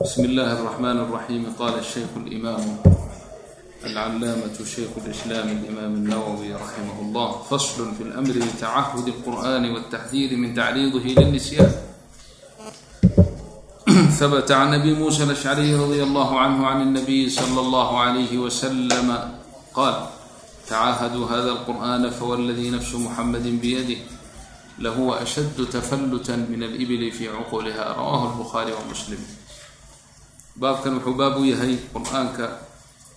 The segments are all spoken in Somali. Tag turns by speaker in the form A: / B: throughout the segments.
A: بسم الله الرحمن الرحيم قال الشيخ الإمام العلامة شيخ الإسلام الإمام النووي رحمه الله فصل في الأمر بتعهد القرآن والتحذير من تعريضه للنسيان ثبت عن أبي موسى الأشعري رضي الله عنه عن النبي صلى الله عليه وسلم قال تعاهدوا هذا القرآن فوالذي نفس محمد بيده لهو أشد تفلتا من الإبل في عقولها رواه البخاري ومسلم baabkan wuxuu baab u yahay qur'aanka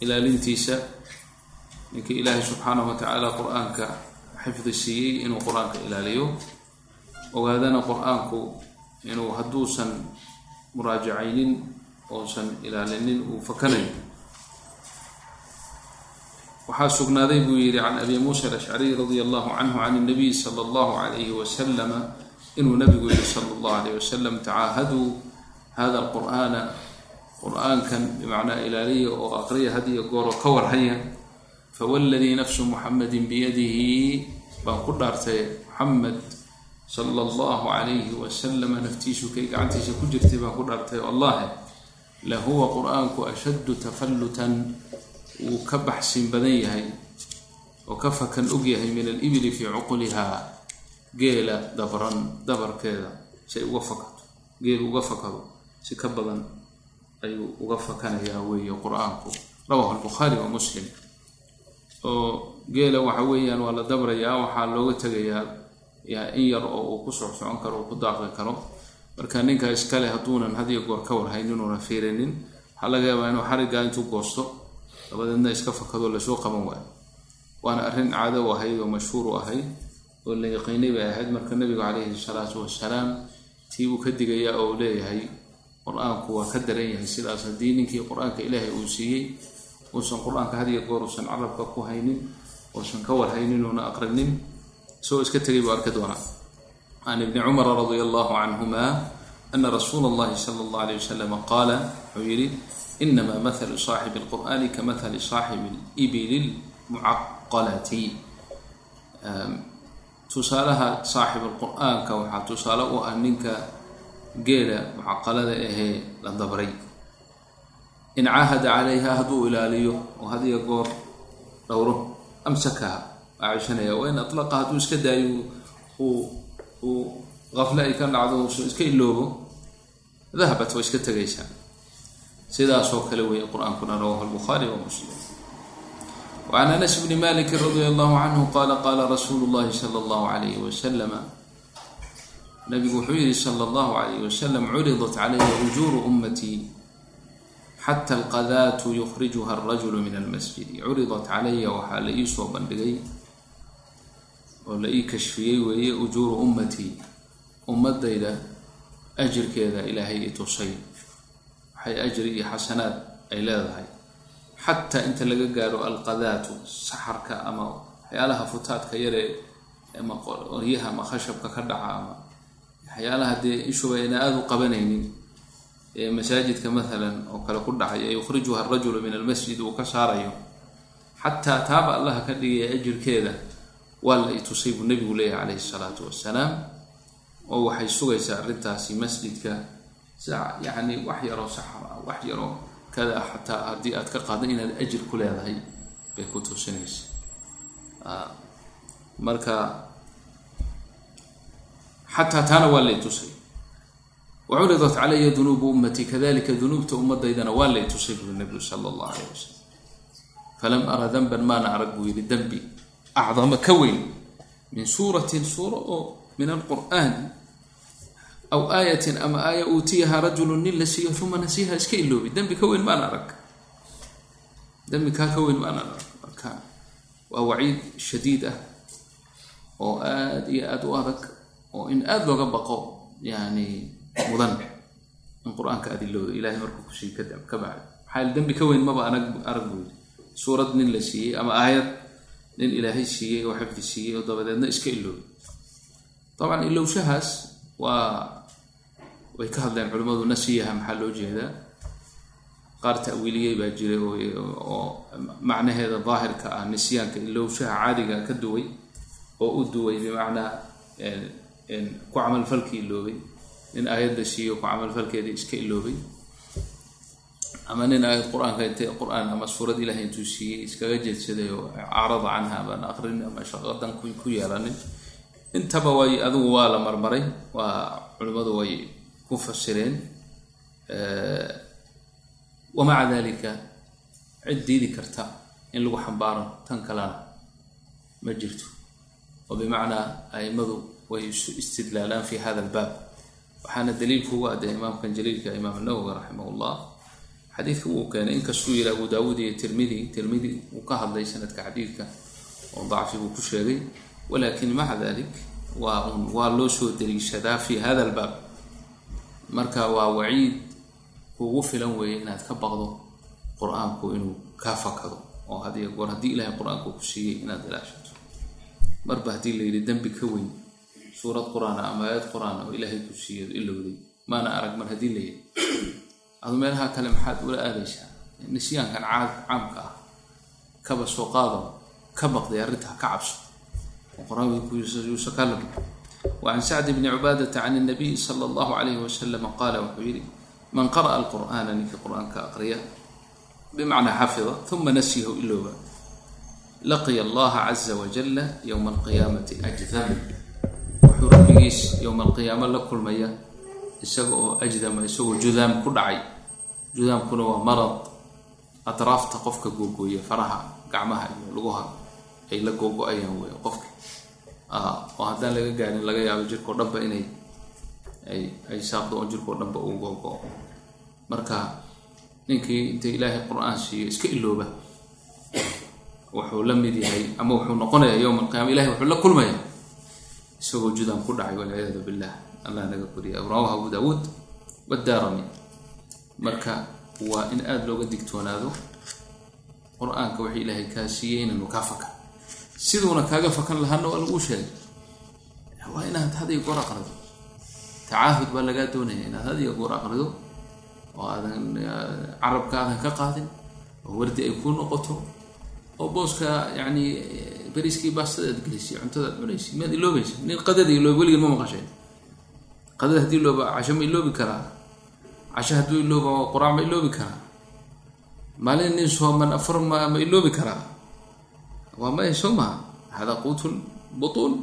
A: ilaalintiisa. Ninkii ilaahay subxaanahu wa tacaala qur'aanka xifdi siiyey inuu qur'aanka ilaaliyo. Ogaadana qur'aanku inuu hadduusan muraajacaynin uusan ilaalinin uu fakanayo. Waxaa sugnaaday buu yidhi can abi muusa alashcariy radia allahu canhu can اnabiy sala allahu alayhi wasalama inuu nabigu yihi sala allahu alayh wasalam tacaahaduu hada alqur'aana qur'aankan bimacnaa ilaaliya oo aqriya had iyo gooro ka warhaya fawladii nafsu muxamedin biyadihi baan ku dhaartay muxamed sala allahu calayhi wasalama naftiisu kay gacantiisa ku jirtay baan ku dhaartay allahe lahuwa qur'aanku ashaddu tafallutan wuu ka baxsin badan yahay oo ka fakan og yahay min alibili fii cuqulihaa geela dabran dabarkeeda si ay uga fakato geel uga fakado si ka badan ayuu uga fakanayaa weeye qur'aanku. Rawahu albukhaari wa muslim. Oo geela waxa weeyaan waa la dabrayaa waxaa looga tegayaa in yar oo uu ku socsocon karo uu ku daaqi karo. Marka ninka iskale hadduunan hadiyo goor ka warhayn inuuna fiirinin waxaa laga yaabaa inuu xariggaa intuu goosto dabadeedna iska fakado la soo qaban waayo. Waana arrin u ahayd oo mashhuur u ahayd oo la yaqiinay bay ahayd marka nabigu calayhi salaatu wasalaam tii buu ka digayaa oo leeyahay qur'aanku waa ka daran yahay sidaas haddii ninkii qur'aanka ilaahay uu siiyey uusan qur'aanka hadiyo goor uusan carabka ku haynin uusan ka warhaynin uuna aqrinin isagoo iska tegay buu arki doonaa. Can ibni cumara radia allahu canhuma ana rasuula allahi sala allah alayh wasalam qaala wuxuu yidhi inama mathalu saaxibi alqur'ani ka mathali saaxibi libili lmucaqalati tusaalaha saaxib alqur-aanka waxaa tusaale u ah ninka geela mucaqalada ahee la dabray in caahada calayha hadduu ilaaliyo oo hadiyo goor dhowro amsakaha waa ceshanaya wa in atlaqa hadduu iska daayo uu qafle ay ka dhacdo uusan iska iloobo dahabat waa iska tegaysaa sidaasoo kale weeye qur'aankuna rawahu albukhaari wa muslim. Wacan anas bni maliki radia allahu canhu qaala qaala rasuulu llahi sala allahu alayhi wasalama nabigu wuxuu yihi sala allahu alayh wasalam curidat calaya ujuuru ummatii xata alqadaatu yukhrijuha alrajulu min almasjidi. Curidat calaya waxaa la ii soo bandhigay oo la ii kashfiyey weeye ujuuru ummatii ummadayda ajirkeeda ilaahay i tusay. Waxay ajri iyo xasanaad ay leedahay. Xataa inta laga gaaro alqadaatu saxarka ama waxyaalaha futaadka yaree ama qoryaha ama khashabka ka dhaca ama waxyaalaha dee ishuba ayna aada u qabanaynin ee masaajidka maalan oo kale ku dhacaya yukhrijuha arajulu min almasjid uu ka saarayo xataa taaba allaha ka dhigaya ajirkeeda waa la itusay buu nebigu leeyahay calayhi salaatu wasalaam oo waxay sugaysaa arrintaasi masjidka sa wax yaroo saxara wax yaroo kada xataa haddii aad ka qaado inaad ajir ku leedahay bay ku tusinaysa marka xataa taana waa lay tusay wacuridat calaya dunuubu ummatii kadalika dunuubta ummadaydana waa lay tusay buri nabigu sala allahu alayh wasalam falam ara danban maana arag buu yidhi dembi acdama ka weyn min suuratin suura oo min alqur'aani aw aayatin ama aaya uutiyaha rajulu nin la siiyo uma nasiiha iska iloobi dembi ka weyn maana arag dembi kaa ka weyn maana arag marka waa waciid shadiid ah oo aada iyo aada u adag oo in aada looga baqo yani mudan in qur'aanka aada ilowdo. Ilahay markuu ku sii ka bacdo maxaa dembi ka weyn maba anag arag buu yidhi. Suurad nin la siiyey ama aayad nin ilaahay siiyey oo xifdi siiyey oo dabadeedna iska iloobi dabcan ilowshahaas waa way ka hadleen culimmadu nasiyaha maxaa loo jeedaa? Qaar ta'wiiliyey baa jiray oo macnaheeda daahirka ah nisyaanka ilowshaha caadiga ka duway oo u duway bimacnaa ku camalfalki iloobay nin aayadda siiyo ku camalfalkeeda iska iloobay ama nin aayad qur'aanka intay qur'aan ama suurad ilahay intuu siiyey iskaga jeedsaday oo acrada canha amaan aqrin ama shaqadan ku yeelanin intaba way adigu waa la marmaray waa culimmadu way ku fasireen wamaca dalika cid diidi karta in lagu xambaaro tan kalena ma jirto oo bimacnaa aimadu way istidlaalaan fi hada albaab. Waxaana daliilkuuga adee imaamkan jaliilka imaam nawowi raximah llah xadiidka wuu keenay inkastuu yiri abu daawuud iyo tirmidi tirmidi uu ka hadlay sanadka xadiidka oo dacfi buu ku sheegay. Walakin maca dalik waa un waa loo soo daliishadaa fi hada albaab. Marka waa waciid kugu filan weeye inaad ka baqdo qur'aanku inuu kaa fakado oo hadiyo goor haddii ilahay qur'aanku ku siiyey inaad ilaashato. Marba haddii la yidhi dembi ka weyn suurad qur'aan ama aayad qur'aan oo ilaahay ku siiyo ilowday maana arag mar haddii la yidhi adu meelaha kale maxaad ula aadaysaa? Nisyaankan caamka ah kaba soo qaado ka baqday arrinta ha ka cabso. Oo qur'aankuusa ka labo wacan sacd bni cubaadata can nabiy sala allahu calayhi wasalama qaala wuxuu yidhi man qara'a alqur'aana ninkii qur'aanka aqriya bimacnaa xafida uma nasiyahu ilooba laqiya allaha caza wajalla yowma alqiyaamati ajdam wuxuu rabbigiis yowma alqiyaamo la kulmaya isaga oo ajdama isagoo judaam ku dhacay. Judaamkuna waa marad. Atraafta qofka googooya faraha gacmaha iyo lugaha ay la googo-ayaan wey qofka. Oo haddaan laga gaarin laga yaabo jirkao dhanba inay ay ay saaqdo oo jirkao dhanba uu googo-o marka ninkii inta ilaahay qur'aan siiyo iska ilooba wuxuu la mid yahay ama wuxuu noqonayaa yowma alqiyama ilahay wuxuu la kulmaya isagoo judaam ku dhacay walciyaadu billah. Allah naga koriya rawaha abu daawuud wadaarami marka waa in aada looga digtoonaado qur'aanka wixii ilaahay kaa siiyey kaa fakan. Siduuna kaaga fakan lahaana waa laguu sheegay. Waa inaad hadiyo goor aqrido. Tacaahud baa lagaa doonaya inaad hadiyo goor aqrido oo aadan carabka aadan ka qaadin oo wardi ay kuu noqoto oo booska yani beriskii baastada aad gelisay cuntada ad cunaysa miyaad iloobaysa nin qadada iloob weligin ma maqasheen qadada haddii ilooba casho ma iloobi karaa. Casho hadduu ilooba qur'aan ma iloobi karaa. Maalin nin sooman afar ma ma iloobi karaa. Waa maya soo maha hada quutu butuun.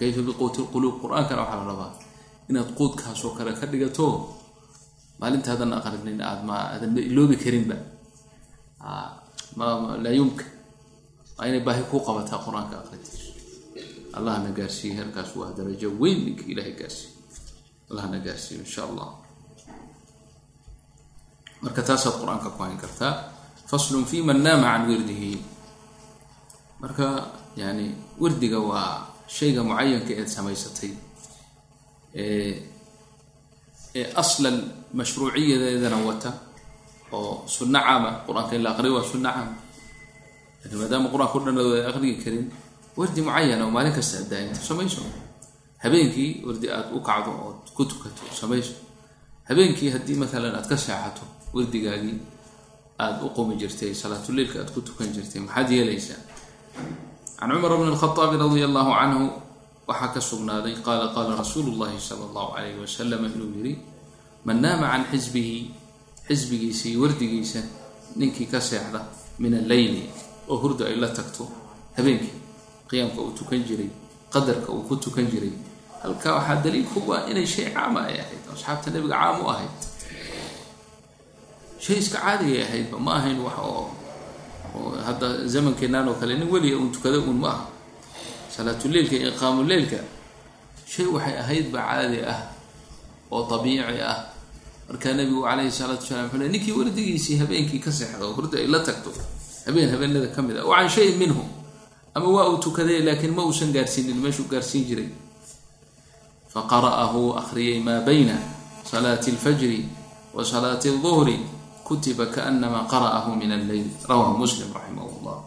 A: Kayfa biquuti lquluub qur'aankana waxaa la rabaa inaad quudkaasoo kale ka dhigato. Maalintaadan aqrinin aad ma aadan ma iloobi karinba. Laa yumkin waa inay baahi kuu qabataa qur'aanka aqrintiisu allahna gaarsiiye halkaas waa darajo weyn ninka ilahay gaarsiiye allahna gaarsiiyo insha allah. Marka taasaad qur'aanka ku hayn kartaa faslun fi man naama can wirdihi. Marka yani wirdiga waa shayga mucayanka eed samaysatay. Ee aslan mashruuciyadeedana wata oo sunno caama qur'aanka in la aqriyo waa sunno caama laakiin maadaama qur'aanka o dhan a aqrigi karin wardi mucayana oo maalin kasta adaa inta samayso. Habeenkii wardi aada u kacdo ood ku tukato samayso. Habeenkii haddii maalan aad ka seexato wardigaagii aada u qumi jirtay salaatuleilka aad ku tukan jirtay maxaad yeelaysaa? Can cumar bn alkhaaabi radia allahu canhu waxaa ka sugnaaday qaala qaala rasuulu llahi sala allahu calayhi wasalam inuu yidhi man naama can xisbihi xisbigiisa iyo wardigiisa ninkii ka seexda min alleyli oo hurda ay la tagto habeenkii qiyaamka uu tukan jiray qadarka uu ku tukan jiray. Halkaa waxaa daliilku waa inay shay caama ay ahayd asxaabta nabiga caam u ahayd. Shay iska caadigay ahaydba ma ahayn wax oo hadda zamankeenaan oo kale nin weliga uun tukada uun ma aha. Salaatuleilka iyo iqaamuleilka shay waxay ahaydba caadi ah oo dabiici ah. Markaa nabigu calayhi salaatu wasalaam wuxuu le ninkii wardigiisii habeenkii ka seexda hurda ay la tagto habeen habeenada ka mid ah. Oo can shayin minhu. Ama waa uu tukaday laakiin ma uusan gaarsiinin meeshuu gaarsiin jiray. Faqara'ahu akhriyay maa bayna salaati alfajri wa salaati alduhri kutiba kaanama qara'ahu min alleyl rawahu muslim raximah llah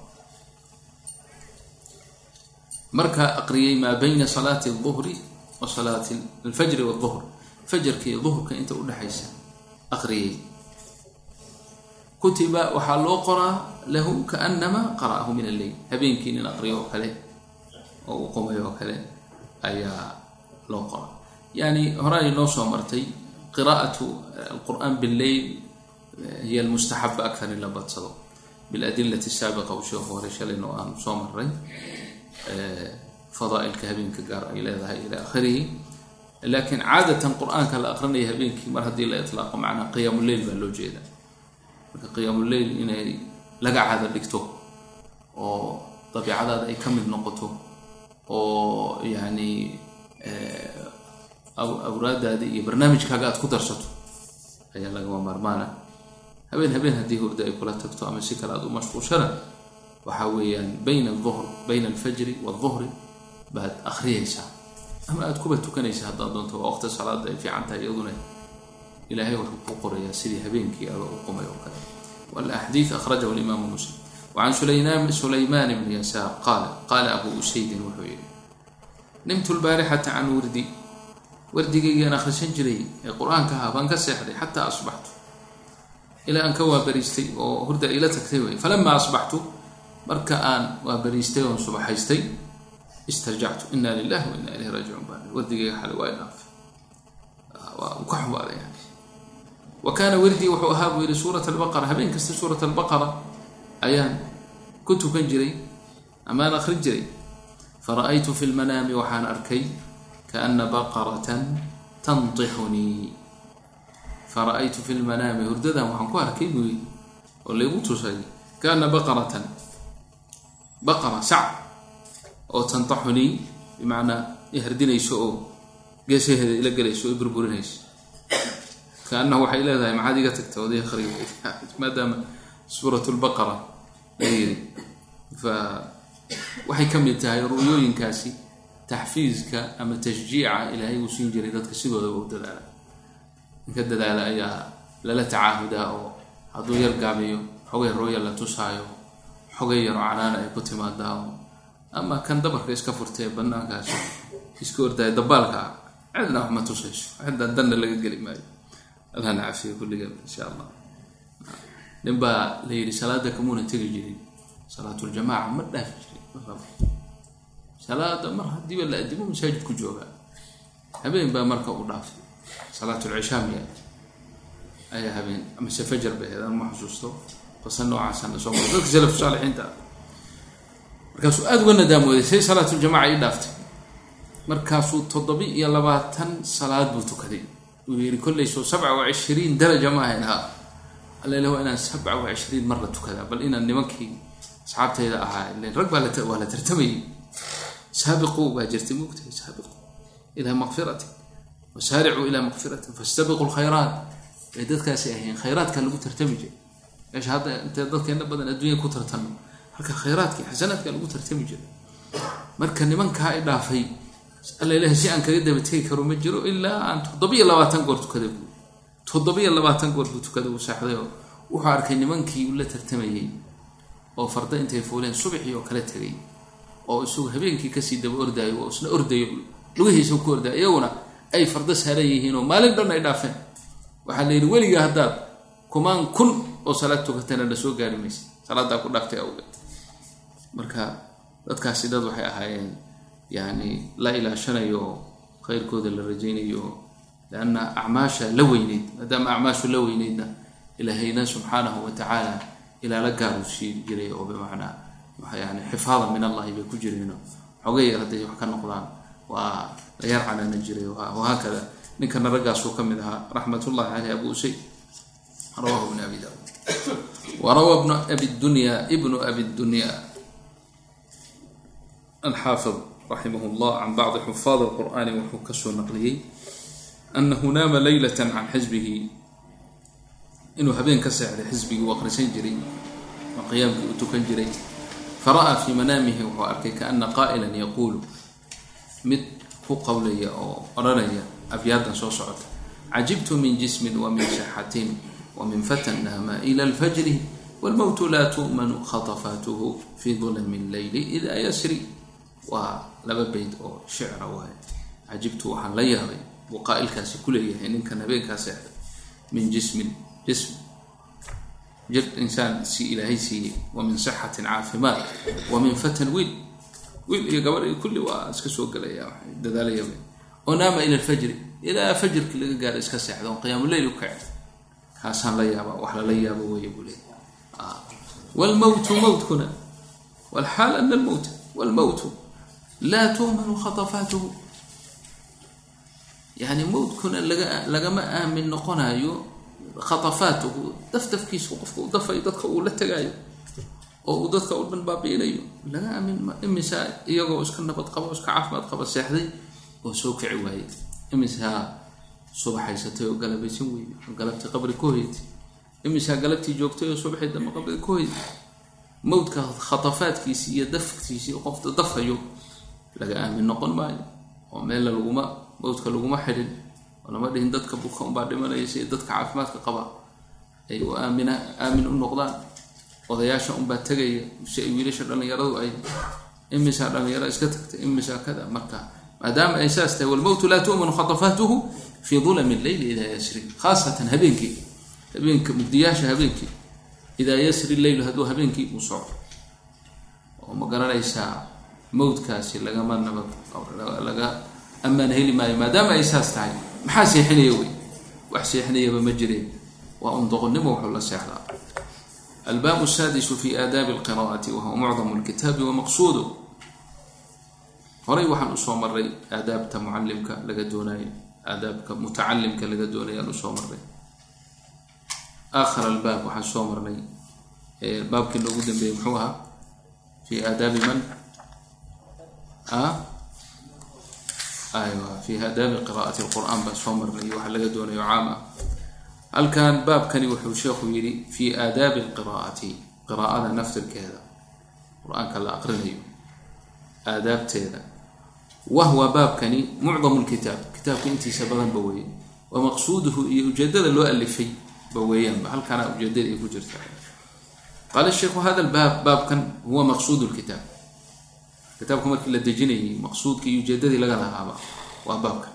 A: markaa aqriyay maa bayna salaati alduhri wa salaati alfajri wduhr fajarka iyo duhurka inta udhexaysa aqriyay kutiba waxaa loo qoraa lahu kaanama qara'ahu min alleyl habeenkii nin aqriyo oo kale oo uu qumay oo kale ayaa loo qoraa. Yani horaanay noo soo martay qiraa'atu alqur'aan billeyl hiy almustaxaba akar in la badsado. Biladilati saabiqa uu sheekhu hore shalayna oo aanu soo maray fadaailka habeenka gaar ay leedahay ila akhirihi laakiin caadatan qur'aanka la aqrinaya habeenkii mar haddii la itlaaqo macnaa qiyaamuleil baa loo jeeda marka qiyaamuleil inay laga caado dhigto oo dabiicadaada ay ka mid noqoto oo yani awraadaada iyo barnaamijkaaga aad ku darsato ayaa lagama maarmaana. Habeen habeen haddii hurda ay kula tagto ama si kale aad u mashquulshana waxaa weeyaan bayna aduhr bayna alfajri waaduhri baad akhriyaysaa ama aad kuba tukanaysa haddaad doonto waa waqti salaada ay fiican tahay iyaduna ilaahay wuxuu ku qorayaa sidii habeenkii adoo u qumay oo kale. Walaxdiid akhrajahu limaamu muslim. Wacan sulaymaan bni yasaar qaala qaala abu usaydin wuxuu yihi nimtu lbaarixata can wirdi wardigaygaan akhrisan jiray ee qur'aanka ahaa baan ka seexday xataa asbaxtu. Ilaa aan ka waabariistay oo hurda ila tagtay wey falamaa asbaxtu marka aan waabariistay oon subaxaystay istarjactu. Ina lilahi wa ina ilayhi raajicuun baa wardigayga xale waa idhaafay waa u ka xumaaday wa kaana wirdii wuxuu ahaa buu yihi suurat albaqara habeen kasta suurat albaqara ayaan ku tukan jiray amaan akhrin jiray. Fara-aytu fi lmanaami waxaan arkay kaana baqaratan tantixunii fara-aytu fi lmanaami hurdadan waxaan ku arkay buu yii oo laygu tusay kaana baqaratan. Baqara sac oo tantaxunii bimacnaa i hardinayso oo geesaheeda ila gelayso o i burburinayso kaanahu waxay leedahay maxaad iga tagta oday akhriga maadaama suurat lbaqara la yiri fa waxay ka mid tahay ru'yooyinkaasi taxfiiska ama tashjiica ilaahay uu siin jiray dadka sidoodaba u dadaala ninka dadaala ayaa lala tacaahudaa oo hadduu yar gaabiyo xogay rooya la tusaayo xogay yaro canaana ay ku timaadaa oo ama kan dabarka iska furtee banaankaas iska ordaayo dabaalka cidna wax ma tusayso ciddan danna laga geli maayo allahna cafiyo kulliga insha allah nin baa la yidhi salaada kamuuna tegi jirin. Salaatuljamaaca ma dhaafi jirin salaada mar haddiiba la adimo masaajid ku joogaa habeen baa marka u dhaafay. Salaatulcishaa miya ayaa habeen amase fajar bay ahayd aan ma xusuusto. Qasa noocaasana soo mara dadka salafu saalixiinta. Markaasuu aada uga nadaamooday say salaatuljamaca ii dhaaftay. Markaasuu toddobi iyo labaatan salaad buu tukaday uu yidhi kolleyso sabca wa daraja ma ahayn ha. Allele waa inaan sabca wa cishriin mar la tukadaa bal inaan nimankii asxaabtayda ahaa ilen rag baa la tartamayay saabiquu baa jirtay moogtahay saabiqu ilaa maqfirati wasaaricuu ilaa maqfiratin fastabiqu lkhayraat bay dadkaasi ahayn khayraadka lagu tartami jiray. Meesha hadda intee dadkeena badan adduunya ku tartano halka khayraadka xasanaadka lagu tartami jiray. Marka nimankaa i dhaafay alla ilahay si aan kaga daba tegi karo ma jiro ilaa aan toddobiyo labaatan goor tukada buu. Toddobiyo labaatan goor buu tukada uu saaxday oo wuxuu arkay nimankii uu la tartamayay oo farda intay fuuleen subaxii oo kala tegay oo isagu habeenkii ka sii daba ordaayo oo isna ordayo. Lugihiisa ku ordaayo iyaguna ay fardo saaran yihiin oo maalin dhan ay dhaafeen. Waxaa la yidhi weligaa haddaad kumaan kun oo salaad tukatana la soo gaari maysa. Salaadaa ku dhaaftay awgeed. Marka dadkaasi dad waxay ahaayeen yani la ilaashanayo oo khayrkooda la rajaynayo lianna acmaasha la weyneyd maadaama acmaashu la weyneydna ilaahayna subxaanahu wa tacaala ilaala gaaruu sii jiray oo bimacnaa yani xifaada min allahi bay ku jireen xogay yar hadday wax ka noqdaan waa la yar canaana jiray wahaakada ninkana raggaasuu ka mid ahaa raxmat ullahi caleyh abu usayd rawahu bn abi daud warawa bnu abi dunya ibnu abi dunya alxaafid raximah llah can bacdi xufaad alqur'aani wuxuu ka soo naqliyey anahu naama leylata can xisbihi inuu habeen ka seexday xisbigii uu aqrisan jiray oo qiyaamkii uu tukan jiray. Fara'aa fii manaamihi wuxuu arkay kaana qaa'ilan yaquulu mid ku qowlaya oo odhanaya abyaadan soo socota. Cajibtu min jismin wa min shaxatin wa min fatan naama ila alfajri wاlmowtu laa tu'manu khatafaatuhu fi dulami اleyli ida yasri. Waa laba beyd oo shicra waaye. Cajibtu waxaan la yaabay buu qaa'ilkaasi ku leeyahay ninkan habeenkaa seexday min jismin jism. Jir insaan si ilaahay siiyey wa min sixatin caafimaad wa min fatan wiil. Wiil iyo gabar iyo kulli waa iska soo gelaya dadaalayaba oo naama ila alfajri ilaa fajrkii laga gaaro iska seexda oo qiyaamuleyl u kace kaasaan la yaaba wax lala yaabo weeye buu leey wlmowtu mowtkuna wlxaal ana almowta wlmowtu laa tu'manu khatafaatuhu yani mowtkuna laga lagama aamin noqonayo khatafaatuhu dafdafkiisu qofka u dafayo dadka uu la tegaayo oo uu dadka u dhan baabi'inayo laga aamin imisa iyagoo iska nabad qaba iska caafimaad qaba seexday oo soo kici waayey imisaa subaxaysatay oo galabaysan weyday oo galabtii qabri ku hoytay imisaa galabtii joogtay oo subaxii dambe qabri ku hoyday mowdka khatafaadkiisii iyo dafkiisii qofta dafayo laga aamin noqon maayo oo meella laguma mowdka laguma xidhin oo lama dhihin dadka buka unbaa dhimanaya si dadka caafimaadka qaba ay u aamina aamin u noqdaan. Odayaasha unbaa tegaya si ay wiilasha dhallinyaradu ay imisaa dhallinyaro iska tagtay imisaa kada. Marka maadaama ay saas tahay walmowtu laa tu'manu khatafaatuhu fii dulami leyli idaa yasri khaasatan habeenkii habeenka mugdiyaasha habeenkii idaa yasri leylu hadduu habeenkii uu socdo. Oo ma garanaysaa mawdkaasi lagama nabad laga amaan heli maayo maadaama ay saas tahay. Maxaa seexinaya wey wax seexinayaba ma jireen. Waa undoqonnimo waxuu la seexdaa. Albaab asaadisu fi aadaabi alqiraa'ati wahuwa mucdamu lkitaabi wa maqsuudu. Horay waxaan u soo maray aadaabta mucalimka laga doonayo aadaabka mutacalimka laga doonaya aan u soo maray aakhir albaab waxaan soo marnay baabkii loogu dambeeyey muxuu ahaa fi aadaabi man fi aadaabi qira'ati اlqur'aan baan soo marnay waxa laga doonayo caam ah. Halkan baabkani wuxuu sheekhu yidhi fi aadaabi alqiraa'ati qiraa'ada naftirkeeda. Qur'aanka la aqrinayo aadaabteeda. Wahwa baabkani mucdamu lkitaab kitaabka intiisa badanba weeye. Wa maqsuuduhu iyo ujeedada loo alifay ba weeyaanba halkaana ujeedada ay ku jirta. Qaala sheikhu hada lbaab baabkan huwa maqsuud lkitaab kitaabka markii la dejinayay maqsuudkii iyo ujeedadii laga lahaaba waa baabkan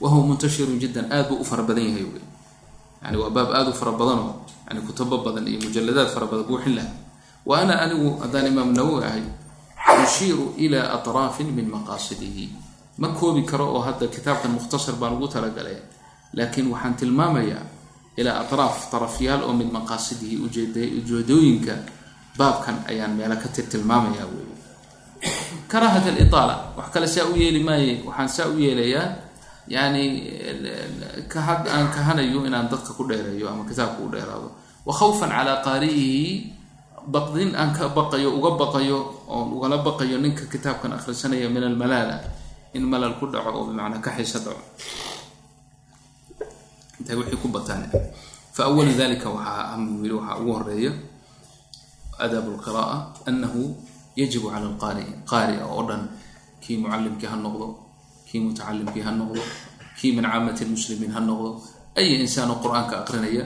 A: wahuwa muntashirun jiddan aad buu u fara badan yahay wey yani waa baab aada u fara badanoo yani kutubo badan iyo mujaladaad fara badan buuxin laha wa ana anigu haddaan imaam nawowi ahay ushiiru ilaa atraafin min maqaasidihi. Ma koobi karo oo hadda kitaabkan mukhtasar baan ugu talagalay laakiin waxaan tilmaamayaa ilaa atraaf tarafyaal oo min maqaasidihi ujeedooyinka baabkan ayaan meelo ka tir tilmaamayaa wey karahat aliaala wax kale saa u yeeli maaye waxaan saa u yeelayaa yani kahad aan kahanayo inaan dadka ku dheereeyo ama kitaabka u dheeraado. Wa khawfan calaa qaari'ihi baqdin aan ka baqayo uga baqayo oon ugala baqayo ninka kitaabkan akhrisanaya min almalaala. In malal ku dhaco oo bimacnaa ka xiso dhaco. Intay wixii ku bataan. Fa awalu dalika waxaa yiri waxaa ugu horreeya aadaab lqira'a anahu yajibu cala alqaari qaari'a oo dhan kii mucalimkii ha noqdo kii mutacalimkii ha noqdo kii min caamati lmuslimiin ha noqdo ay insaano qur'aanka aqrinaya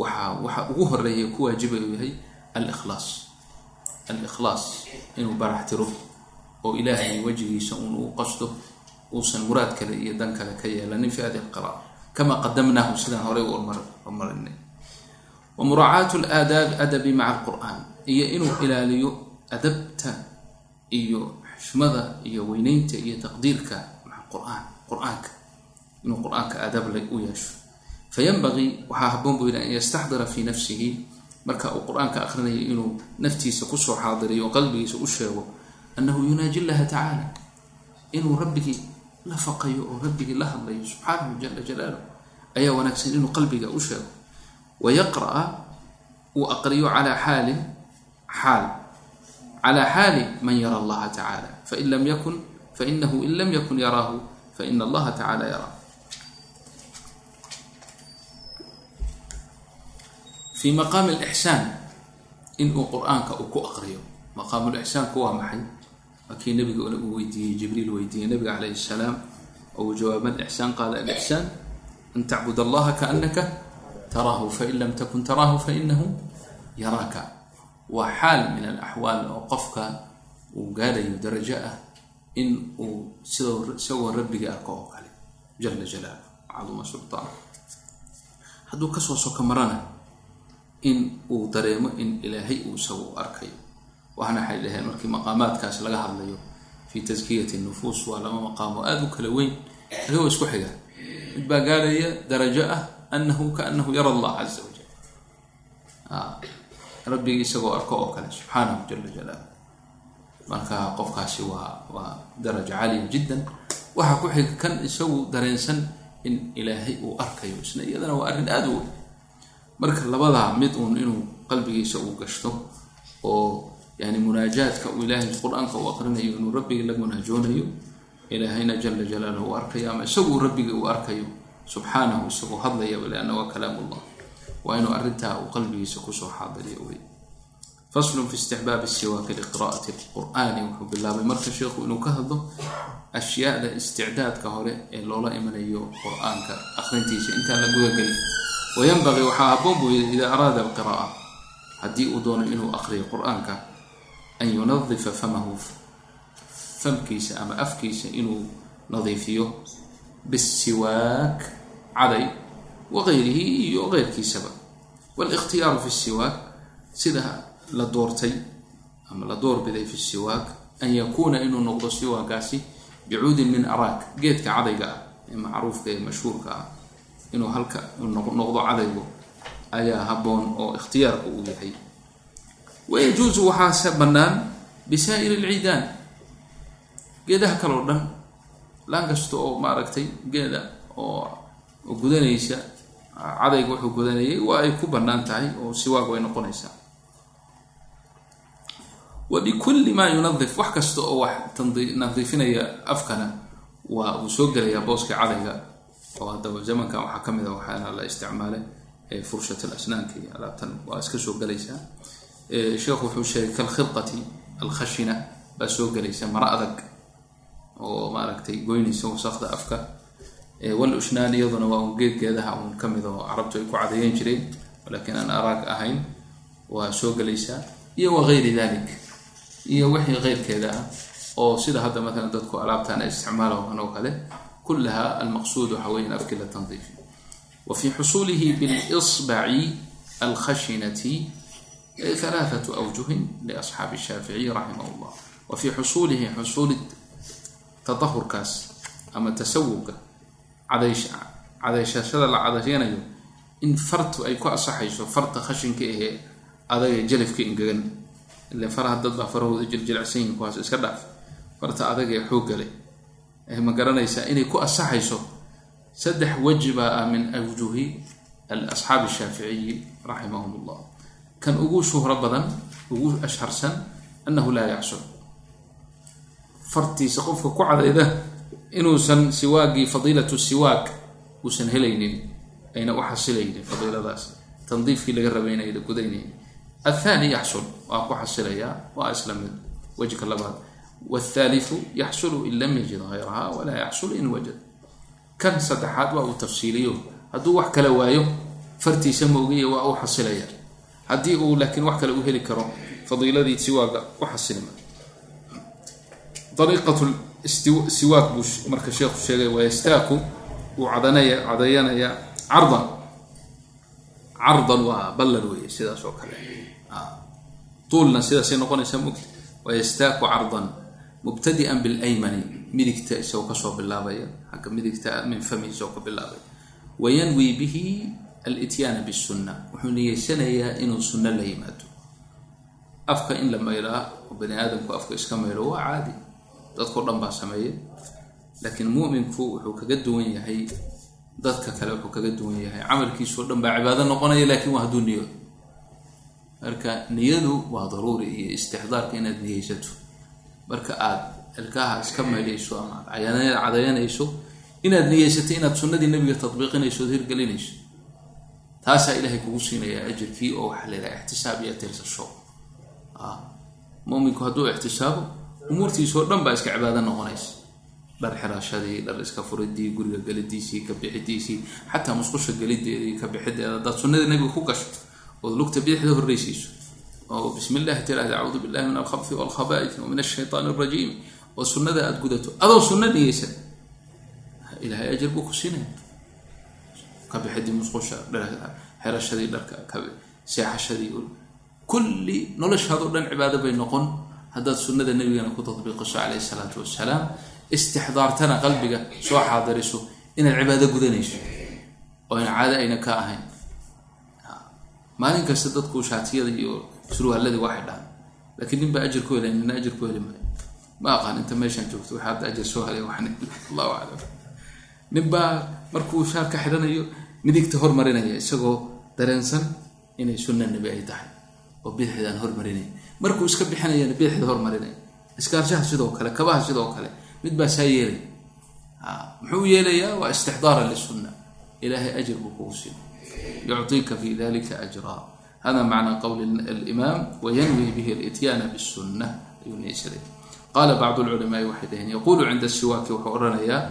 A: waxaa waxa ugu horreeya ku waajiba uu yahay alikhlaas. Alikhlaas inuu barax tiro oo ilaahay wejigiisa uun u qasto uusan muraad kale iyo dan kale ka yeelanin fi hadi lqira'a kama qadamnaahu sidaan horey u marinay wa muraacaatu laadaab adabi maca alqur'aan iyo inuu ilaaliyo adabta iyo xushmada iyo weyneynta iyo taqdiirka qur'aan qur'aanka inuu qur'aanka aadaab u yeesho. Fayanbagii waxaa haboon buu yidhi an yastaxdira fii nafsihi marka uu qur'aanka akhrinayo inuu naftiisa ku soo xaadiriyo oo qalbigiisa u sheego annahu yunaaji llaha tacaala inuu rabbigii la faqayo oo rabbigii la hadlayo subxaanahu jala jalaaluh ayaa wanaagsan inuu qalbiga u sheego. Wa yaqra'a uu aqriyo calaa xaalin xaal calaa xaali man yara allaha tacaala fain lam yakun fainahu in lam yakun yaraahu faina allaha tacala yaraa fi maqaami alixsaan inuu qur'aanka uu ku aqriyo. maqaamulixsaanku waa maxay waa kii nabiga uu weydiiyey jibriil weydiiyey nabiga calayhi salaam oo uu jawaabad ixsaan qaada alixsaan an tacbud allaha kaanaka taraahu fain lam takun taraahu fainahu yaraaka waa xaal min alaxwaal oo qofka uu gaadhayo darajo ah in uu sidoo isagoo rabbiga arko oo kale jala jalaalu caduma sultaan. Hadduu ka soo soko marana in uu dareemo in ilaahay uu isagu arkayo. Waxna waxay dhaheen markii maqaamaadkaas laga hadlayo fi taskiyati nufuus waa lama maqaamo aada u kala weyn ayagoo isku xiga. Mid baa gaadhaya darajo ah anahu kaanahu yara allah caza wajal rabbigii isagoo arko oo kale subxaanahu jala jalaalu marka qofkaasi waa waa daraja caliya jiddan. Waxaa ku xiga kan isagu dareensan in ilaahay uu arkayo isna iyadana waa arrin aada u weyn. Marka labadaa mid uun inuu qalbigiisa uu gashto oo yani munaajaadka uu ilaahay qur'aanka uu aqrinayo inuu rabbigii la munaajoonayo ilaahayna jala jalaaluhu u arkayo ama isagu rabbigii uu arkayo subxaanahu isagoo hadlayaba lianna waa kalaam ullah waa inuu arrintaa uu qalbigiisa ku soo xaadiriyo wey faslun fi istixbaabi siwaaki liqira'ati lqur'aani wuxuu bilaabay marka sheikhu inuu ka hadlo ashyaada isticdaadka hore ee loola imanayo qur'aanka akhrintiisa intaan la gudagelin. Wayanbaqii waxaa haboon buu yidhi idaa araada alqira'a haddii uu doono inuu aqriyo qur'aanka an yunadifa famahu famkiisa ama afkiisa inuu nadiifiyo. Bisiwaak caday waqayrihi iyo qeyrkiisaba wاlاkhtiyaaru fi siwaak sida la doortay ama la doorbiday fi siwaak an yakuuna inuu noqdo siwaakaasi bicuudin min araak geedka cadayga ah ee macruufka ee mashhuurka ah. inuu halka noqdo cadaygo ayaa haboon oo ikhtiyaarka uu yahay. wayajuusu waxaase bannaan bisaa'iri lcidaan geedaha kale oo dhan laan kasta oo maaragtay geeda oo gudanaysa cadayga wuxuu gudanayay waa ay ku bannaan tahay oo siwaag way noqonaysaa. Wa maa yunadif wax kasta oo wax nadiifinaya afkana waa uu soo gelayaa booska cadayga. Oo haddaba zamankan waxaa ka mid a waxaana la isticmaalay furshat alasnaanka iyo alaabtan waa iska soo gelaysaa. Sheekhu wuxuu sheegay kalkhirqati alkhashina baa soo gelaysa maro adag oo maaragtay goynaysa wasaqda afka walushnaani iyaduna waa un geedgeedaha un ka mid oo carabtu ay ku cadeeyan jireen laakiin aan araag ahayn waa soo gelaysaa iyo wagayri dalik iyo wixii keyrkeeda ah oo sida hadda maalan dadku alaabtan ay isticmaalaan oo kale kulaha almaqsuud waxa weya afkii la tandiifi wa fii xusuulihi bilisbaci alkhashinati alaaatu awjuhin liasxaabi shaaficiy raximah llah wa fii xusuulihi xusuuli tadahurkaas ama tasawubka cadayshashada la cadayanayo in fartu ay ku asaxayso farta khashinka ahee adaga jalafka ingegan. Ile faraha dad baa farahooda jiljilacsan yihiin kuwaas iska dhaaf. Farta adaga ee xoogga leh ma garanaysaa inay ku asaxayso saddex weji baa ah min awjuhi asxaabi shaaficiyi raximahum llah kan ugu shuhro badan ugu ashharsan annahu laa yacsul fartiisa qofka ku cadayda inuusan siwaagii fadiilatu siwaag uusan helaynin ayna u xasilaynin fadiiladaas. Tandiifkii laga rabay inayna gudaynayn athani yaxsul waa ku xasilayaa waa isla mid. Wejka labaad wاthaliثu yaxsulu in lam yajid hayraha walaa yaxsul in wajad. Kan saddexaad waa uu tafsiiliyo. Hadduu wax kale waayo fartiisa moogiya waa u xasilaya. Haddii uu laakiin wax kale u heli karo fadiiladii siwaaga u xasilima siwaak buu marka sheekhu sheegay wayastaaku wuu cadanaya cadayanaya. Cardan. Cardan waa ballan weeye sidaas oo kale. Tuulna sidaasay noqonaysaa mugta wayastaaku cardan mubtadi'an bilaymani. Midigta isagoo ka soo bilaabaya xagga midigta min fami isagoo ka bilaabaya. Wayanwi bihi alityaana bisunna wuxuu niyeysanayaa inuu sunno la yimaado. Afka in la maydhaa oo bani aadamku afka iska maydho waa caadi dadkao dhan baa sameeya laakiin muminku wuxuu kaga duwan yahay dadka kale wuxuu kaga duwan yahay. Camalkiisao dhan baa cibaado noqonaya laakiin waa hadduu niyo marka niyadu waa daruuri iyo istixdaarka inaad niyeysato. Marka aad ilkaha iska maydhayso ama aad cadayanayso inaad niyeysato inaad sunnadii nabiga tadbiiqinayso ood hirgelinayso. Taasaa ilaahay kugu siinayaa ajirkii oo waxaa la yidhaha ixtisaab iyo tirsasho muminku hadduu ixtisaabo umuurtiisao dhan baa iska cibaado noqonaysa. Dhar xiraashadii dhar iska furidii guriga gelidiisii ka bixidiisii xataa musqusha gelideedii ka bixideeda hadaad sunnadii nabiga ku gasho ood lugta bidixda horreysiiso oo bismi illahi tiraahda acuudu billahi min alkhabfi walkhaba'ith wa min ashaytaan alrajiim oo sunnada aada gudato adoo sunno niyeysan ilahay ajar buu ku siinaya ka bixidii musqusha xirashadii dharka ka seexashadii kulli noloshaadoo dhan cibaado bay noqon haddaad sunnada nabigana ku tadbiiqiso calayhi salaatu wasalaam istixdaartana qalbiga soo xaadiriso inaad cibaado gudanayso oo in caado ayna ka ahayn. Maalin kasta dadku shaatiyada iyo surwaaladii waa xidhaan laakiin nin ajir ku helay nina ajir ku heli maayo ma aqaan inta meeshaan joogto waxa hadda ajir soo helay waxaan allahu aclam. Nin markuu shaarka xidhanayo midigta hormarinaya isagoo dareensan inay sunna nebi ay tahay oo bidixdaan hormarinaya markuu iska bixinayana bidixda hormarinaya iskaarshaha sidoo kale kabaha sidoo kale mid baa saa yeelay. Muxuu yeelayaa? Waa istixdaara lisunna ilahay ajir buu kugu siin. Yucطiika fi dalika ajraa. Hada macna qowli alimaam wayanwi bihi alityaana bisunna ayuu niyeysaday qaala bacdu lculamaai waxay dhaheen yaquulu cinda siwaaki wuxuu odhanayaa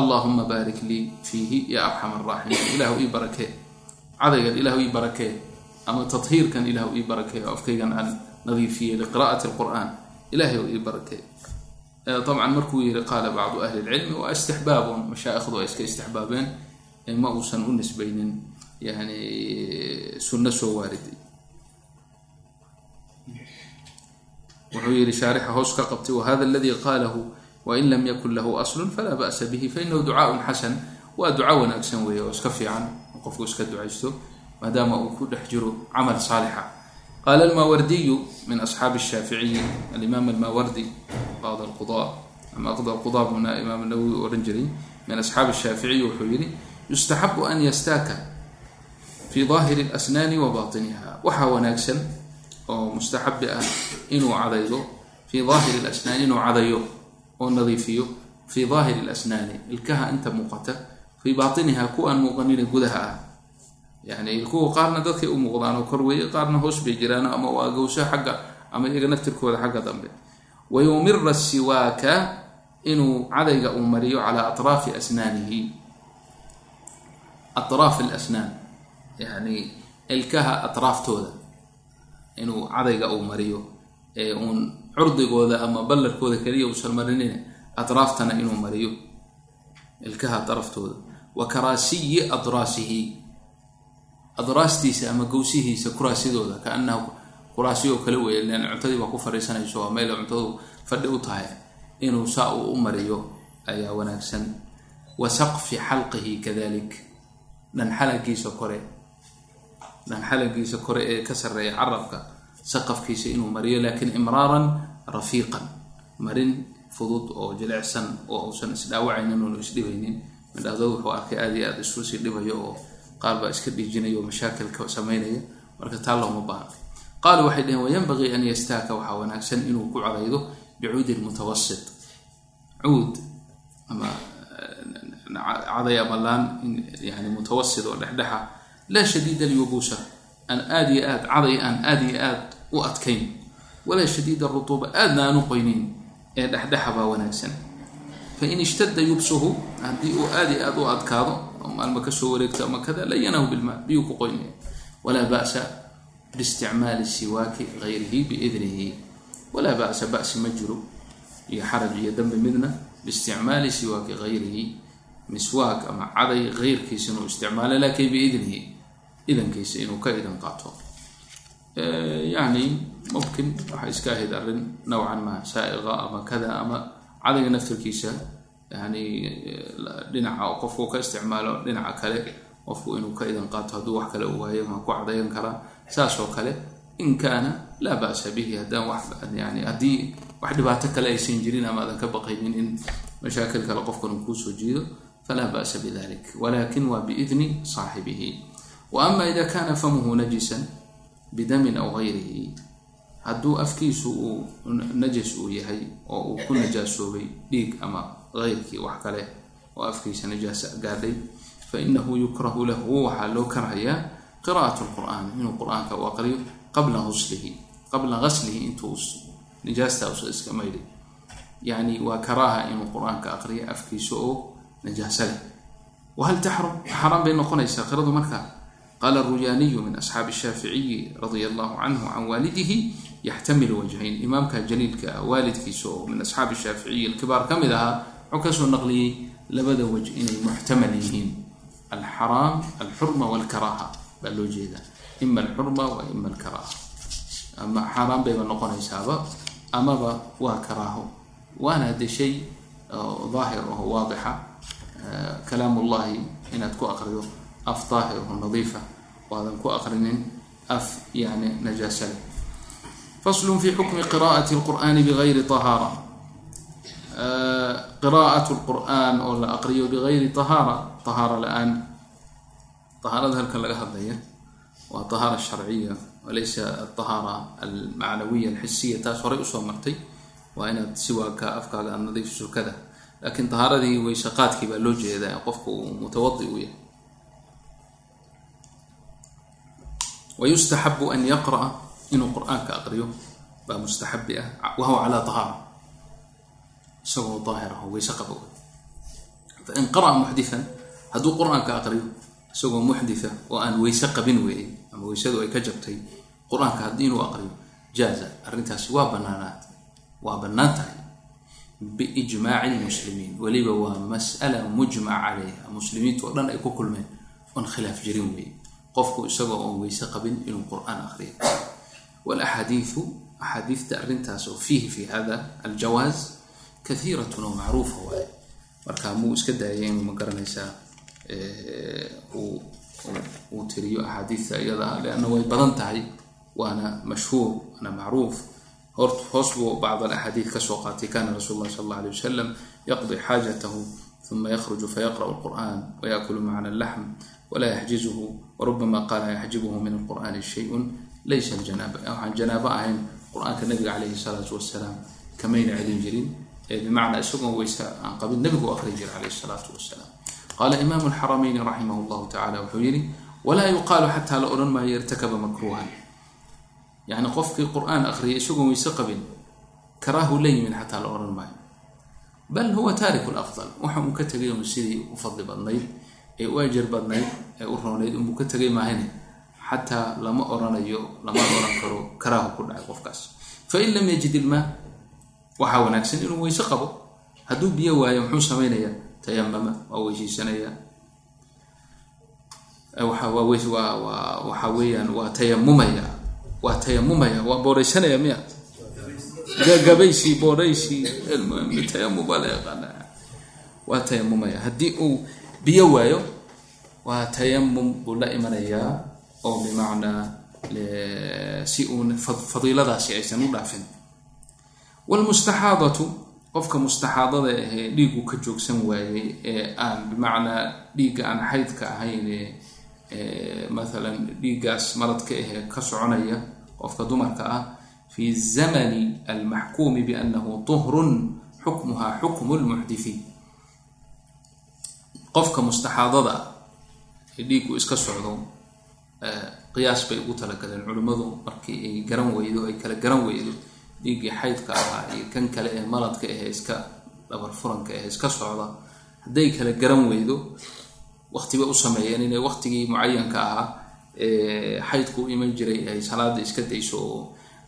A: allahuma baarik lii fiihi ya arxam araaximiin ilahu ii barakee cadaygan ilahu ii barakee ama tahiirkan ilahu ii barakee oo afkaygan aan nadiifiyey liqira'ati lqur'aan ilahay oo ii barakee dabcan markuu yiri qaala bacdu ahli lcilmi waa istixbaabun. Mashaa'ikhdu ay iska istixbaabeen ma uusan u nisbaynin yani sunno soo waariday. Wuxuu yihi shaarixa hoos ka qabtay wahada aladii qaalahu wain lam yakun lahu aslun falaa ba'sa bihi fainahu ducaaun xasan. Waa duca wanaagsan weeye oo iska fiican qofku iska ducaysto maadaama uu ku dhex jiro camal saalixa. Qaala almaawardiyu min asxaabi shaaficiyi alimaam almaawardi qada lquda ama qda lquda buna imaam nawowi u odhan jiray min asxaabi shaaficiyi wuxuu yihi yustaxabu an yastaaka fi daahiri اlasnaani wa batiniha waxaa wanaagsan oo mustaxabi ah inuu cadaydo fii daahiri lasnaani inuu cadayo oo nadiifiyo fii daahiri lasnaani ilkaha inta muuqata fii baatiniha kuwaan muuqanina gudaha ah yani ilkuhu qaarna dadkay u muuqdaan oo kor weeye qaarna hoos bay jiraan ama waa gowsho xagga ama iyaga naftirkooda xagga dambe. Wayumira siwaaka inuu cadayga uu mariyo calaa atraafi asnaanihi. Atraaf alasnaan yani ilkaha atraaftooda inuu cadayga uu mariyo ee uun curdigooda ama ballarkooda keliya uusan marinin atraaftana inuu mariyo ilkaha atraaftooda. Wa karaasiyi adraasihi adraastiisa ama gowsihiisa kuraasidooda kaanahu kuraasi oo kale weeye lan cuntadii baa ku fariisanayso waa meel cuntadu fadhi u tahay inuu saa uu u mariyo ayaa wanaagsan. Wa saqfi xalqihi kadalik. Dhanxalagiisa kore dhanxalagiisa kore ee ka sarreeya carabka saqafkiisa inuu mariyo laakiin imraaran rafiiqan. Marin fudud oo jilicsan oo uusan isdhaawacaynin oonu isdhibaynin midhaado wuxuu arkay aada iyo aada isu sii dhibayo oo qaar baa iska dhiijinaya oo mashaakilka samaynaya marka taa looma baahna. Qaalu waxay dhaheen wayanbagii an yastaaka waxaa wanaagsan inuu ku cadaydo bicuudin mutawasit cuud ama caday ama laan yani mutawasit oo dhexdhexa laa shadiida alyubuusa aan aada iyo aad caday aan aada iyo aad u adkayn. Walaa shadiida rutuuba aadna aan u qoynayn. Ee dhexdhexa baa wanaagsan. Fain ishtada yubsuhu haddii uu aada iyo aad u adkaado maalma ka soo wareegto ama kada layanahu bilmaa biyuu ku qoynaya walaa ba'sa biisticmaali siwaaki gayrihi biidnihi walaa ba'sa ba'si ma jiro iyo xaraj iyo dambi midna biisticmaali siwaaki gayrihi miswaak ama caday keyrkiisa inuu isticmaalo laakiin biidnihi idankiisa inuu ka idan qaato yani mumkin waxay iska ahayd arrin nowcan ma saaiqa ama kada ama cadayga naftirkiisa yani dhinaca oo qofku ka isticmaalo dhinaca kale qofku inuu ka idan qaato hadduu wax kale waayo ma ku cadayan karaa saas oo kale in kaana laa ba'sa bihi yani haddii wax dhibaato kale aysan jirin ama aadan ka baqaynin in mashaakil kale qofkan uu kuusoo jiido falaa ba'sa bidalik walakin waa biidni saaxibihi. Wa ama ida kana famuhu najisan bidamin aw gayrihi hadduu afkiisu uu najas uu yahay oo uu ku najaasoobay dhiig ama keyrkii wax kale oo afkiisa najaasa gaadhay fainahu yukrahu lahu waxaa loo karhayaa qira'at lqur'aan inuu qur'aanka u aqriyo qabla huslihi qabla gaslihi intuu nijaasta usa iska maydhay. Yani waa karaaha inuu qur'aanka aqriyo afkiisa oo najaaso leh. Wahal taxrum xaaraan bay noqonaysaa qiradu markaa qaala ruyaaniyu min asxaabi shaaficiyi radia allahu canhu can waalidihi yaxtamilu wajhayn imaamka jaliilka waalidkiisa oo min asxaabi shaaficiyi alkibaar ka mid ahaa wuxuu ka soo naqliyey labada waj inay muxtamal yihiin. Alxaraam alxurma walkaraaha baa loo jeedaa ima alxurma wa ima alkaraaha. Ama xaaraan bayba noqonaysaaba amaba waa karaaho. Waana de shay daahir oo waadixa. Kalaam ullahi inaad ku aqriyo af daahir oo nadiifa waadan ku aqrinin af yani najaasale faslun fi xukmi qira'ati lqur'ani bigayri tahaara qira'at lqur'an oo la aqriyo bigayri tahaara tahaara la'aan tahaarada halkan laga hadlaya waa tahaara sharciya walaysa atahaara almacnawiya alxisiya taas horay u soo martay waa inaad siwaaka afkaaga aad nadiifiso kada laakiin tahaaradii weysaqaadkii baa loo jeedaa qofka uu mutawadi u yahay wayustaxabu an yaqra'a inuu qur'aanka aqriyo baa mustaxabi ah wahuwa calaa tahaara isagoo daahir ah oo weyse qaba fain qara'a muxdian hadduu qur'aanka aqriyo isagoo muxditha oo aan weyse qabin weeye ama weysadu ay ka jabtay qur'aanka haddii inuu aqriyo jaaza arrintaasi waa banaanaad waa bannaan tahay. Biijmaaci lmuslimiin weliba waa mas'ala mujmac calayha muslimiintu oo dhan ay ku kulmeen oon khilaaf jirin weeye. Qofku isagoo oon weyse qabin inuu qur'aan aqriyo. Walaxaadiiu axaadiista arrintaas oo fiihi fi hada aljawaaz kahiiratun oo macruufa waaye marka muu iska daayay inuu ma garanaysaa uu tiriyo axaadiista iyada leanna way badan tahay waana mashhuur waana macruuf hoos buu bacd alaxaadiid ka soo qaatay kana rasuul sal alla alay wasalam yaqdi xaajatahu uma yakhruju fayaqra'u lqur'an wayakulu macna allaxm wla yaxjizuhu warubama qaala yaxjibuhu min alqur'ani shayun laysa janaaba waxaan janaabo ahayn qur'aanka nabiga calayhi salaatu wasalaam kamayna celin jirin bimacnaa isagoon weyse aan qabin nabigu aqri jira calayhi salaatu wasalaam qaala imaamu alxaramayni raximah llahu tacala wuxuu yidhi walaa yuqaalu xataa la odhan maayo irtakaba makruuhan yacni qofkii qur'aan aqriyay isagoon weyse qabin karaahu la yimin xataa la odhan maayo bal huwa taariku lafdal waxa uu ka tegay un sidii u fadli badnayd ee u ajar badnayd ee u roonayd unbuu ka tegay maahane xataa lama oranayo lama oran karo karaahu ku dhacay qofkaas fain lam yajid ilmaa waxaa wanaagsan inuu weyse qabo. Hadduu biyo waayo muxuu samaynayaa? Tayamama waa weysiisanayaa waxa weeyaan waa tayamumaya waa tayamumaya waa booraysanaya miya. Gagabaysi booraysi. Tayamum baa la yaqaanaa. Waa tayamumaya haddii uu biyo waayo waa tayamum buu la imanayaa oo bimacnaa si uun fadiiladaasi aysan u dhaafin wlmustaxaadatu qofka mustaxaadada ahee dhiigu ka joogsan waayey ee aan bimacnaa dhiigga aan xaydka ahayn maalan dhiiggaas maradka ahee ka soconaya qofka dumarka ah fi zamani almaxkuumi biannahu tuhrun xukmuha xukmu lmuxdifiin qofka mustaxaadada ee dhiiggu iska socdo qiyaas bay ugu talagaleen culimmadu markii ay garan weydo ay kala garan weydo dhiiggii xaydka ahaa iyo kan kale ee maladka ahee iska dhabar furanka ahee iska socda hadday kala garan weydo waqtibay u sameeyeen inay waqtigii mucayanka ahaa xaydku u iman jiray ay salaada iska dayso oo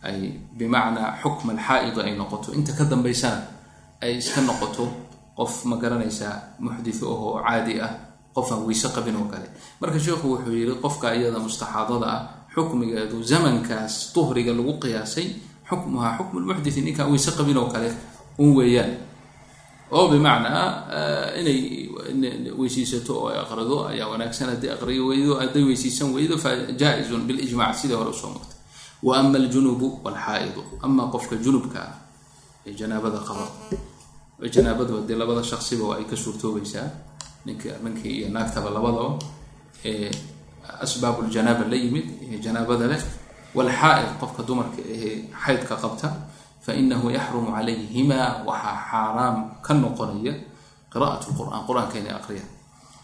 A: ay bimacnaa xukm alxaa'ida ay noqoto. Inta ka dambaysana ay iska noqoto qof ma garanaysaa muxditho ahoo caadi ah qof aan weyse qabin oo kale. Marka sheikhu wuxuu yidhi qofka iyada mustaxaadada ah xukmigeedu zamankaas tuhriga lagu qiyaasay xukmuhaa xukmu lmuxditsi ninkaan weyse qabin oo kale un weeyaan. Oo bimacnaa inay weysiisato oo ay aqrido ayaa wanaagsan. Haddii aqriyo weydo hadday weysiisan weydo fa jaa-izun bilijmac sidii hore u soo martay wa ama aljunubu walxaa'idu. Qofka junubka ah ee janaabada qaba janaabadu haddii labada shaksiba waa ay ka suurtoobaysaa ninka ninkii iyo naagtaba labadaba ee asbaabuljanaaba la yimid ee janaabada leh walxaa'id qofka dumarka ahee xaydka qabta fainahu yaxrumu calayhima waxaa xaaraam ka noqonaya qira'at lqur'an qur'aanka inay aqriyaan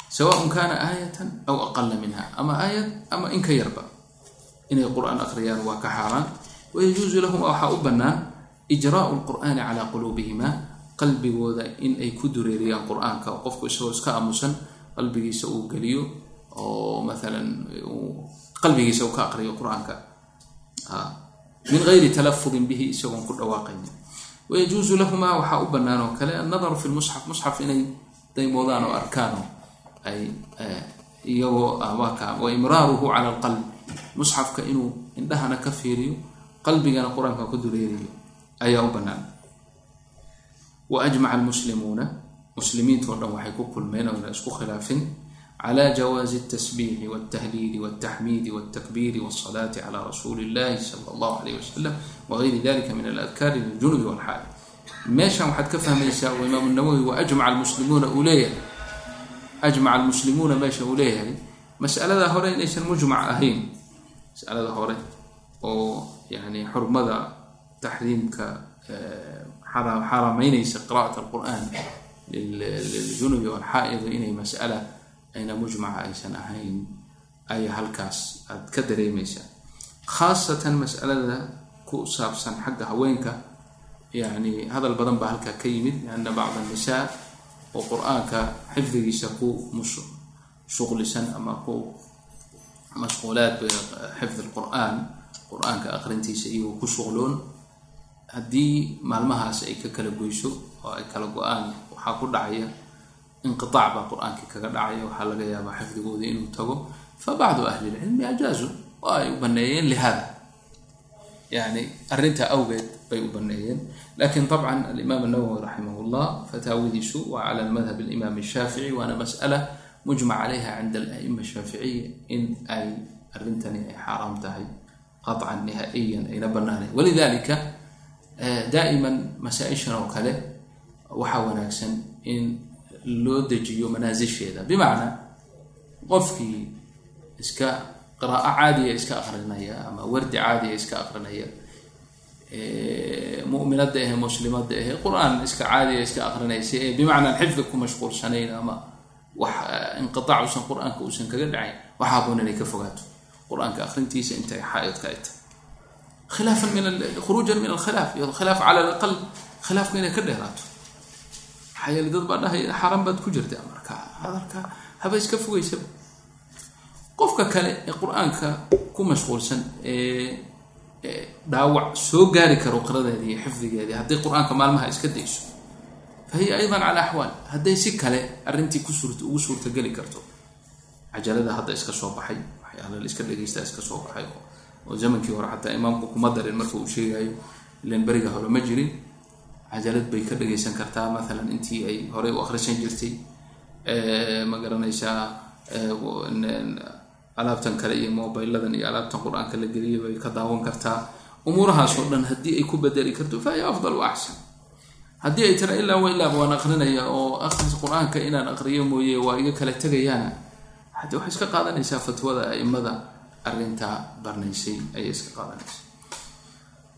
A: sawaun kana aayatan aw aqala minha ama aayad ama in ka yarba inay qur'aan aqriyaan waa ka xaaraan wayajuusu lahum waxaa u bannaan ijraau lqur'aani calaa quluubihima qalbigooda in ay ku dureeriyaan qur'aanka qofku isagoo iska aamusan qalbigiisa uu geliyo oo maalan qalbigiisa uu ka aqriyo qur'aanka min gayri talafudin bihi isagoon ku dhawaaqaynin. Wayajuusu lahumaa waxaa u bannaan oo kale annadaru fi lmusxaf musxaf inay daymoodaan oo arkaano ay iyagoo awaaka wa imraaruhu cala alqalb. Musxafka inuu indhahana ka fiiriyo qalbigana qur'aanka ku dureeriyo ayaa u bannaan. Wa ajmaca almuslimuuna. Muslimiintao dhan waxay ku kulmeen oona isku khilaafin clى jawaazi الtasbiixi wاltahliili wاltaxmiidi wاltakbiiri wالصalaati clى rasuuli اllahi salى اllahu alayh wasalam wagayri dalika min aladkaari liljunubi wاlxaali meeshan waxaad ka fahmaysaa oo imaam nawowi wa ajmaca almuslimuuna uu leeyahay ajmaca almuslimuuna meesha uu leeyahay masalada hore inaysan mujmac ahayn masalada hore oo yani xurmada taxriimka xaarameynaysa qira'at alqur'an liljunubi walxaa'idi inay mas'ala ayna mujmaca aysan ahayn ayaa halkaas aad ka dareemaysaa. Khaasatan mas'alada ku saabsan xagga haweenka yani hadal badan baa halkaa ka yimid lianna bacd annisaa oo qur'aanka xifdigiisa ku shuqlisan ama ku mashquulaad xifdi lqur'aan qur'aanka aqrintiisa iyagoo ku shuqloon. Haddii maalmahaas ay ka kala goyso oo ay kala go'aan waxaa ku dhacaya inqiaac baa qur'aankii kaga dhacaya waxaa laga yaabaa xifdigooda inuu tago. Fa ahli lcilmi ajaazu oo ay u baneeyeen lihada yani arintaa awgeed bay u baneeyeen laakiin abcan alimaam anawowi raximah llah fataawidiisu waa cala madhab alimaam shaafici waana masala mujmac calayha cinda alaima shaaficiya in ay arintani ay xaaraam tahay. Qacan nihaiyan ayna banaanayn walidalika eh, daa'iman masaa-ishan oo kale waxaa wanaagsan in loo dejiyo manaasisheeda bimacnaa qofkii iska qiraa'o caadiya iska aqrinaya ama wardi caadiya iska aqrinaya muminada ahe muslimada ahe qur'aan iska caadiya iska aqrinaysa ee bimacnaa xifdi ku mashquulsanayn ama wax inqiaac usan qur'aanka uusan kaga dhacayn waxa haboon inay ka fogaato. Qur'aanka aqrintiisa intay xaaidka ay tahay khilaafan min khuruujan min alkhilaaf khilaaf cala alaqal khilaafka inay ka dheeraato maxaa yeele dad baa dhahaya xaaraan baad ku jirta marka hadalka haba iska fogaysaba qofka kale ee qur'aanka ku mashquulsan ee dhaawac soo gaari karo qiradeedii iyo xifdigeedii hadday qur'aanka maalmaha iska dayso. Fa hiya aydan cala axwaal hadday si kale arrintii ku suurt ugu suurtageli karto. Cajalada hadda iska soo baxay waxyaala la iska dhegeysta iska soo baxay oo zamankii hore xataa imaamku kuma darin marka uu sheegayo ilan beriga hore ma jirin cajalad bay ka dhageysan kartaa. Maalan intii ay horey u akhrisan jirtay ma garanaysaa alaabtan kale iyo mobiladan iyo alaabtan qur'aanka la geliya bay ka daawan kartaa. Umuurahaasoo dhan haddii ay ku bedeli karto fa hiya afdal wa haddii ay tira ilaa wa ilaaba waan aqrinaya oo akhris qur'aanka inaan aqriyo mooye waa iga kala tegayaana. Haddi waxay iska qaadanaysaa fatwada aimada arrintaa barnaysay ayay iska qaadanaysaa.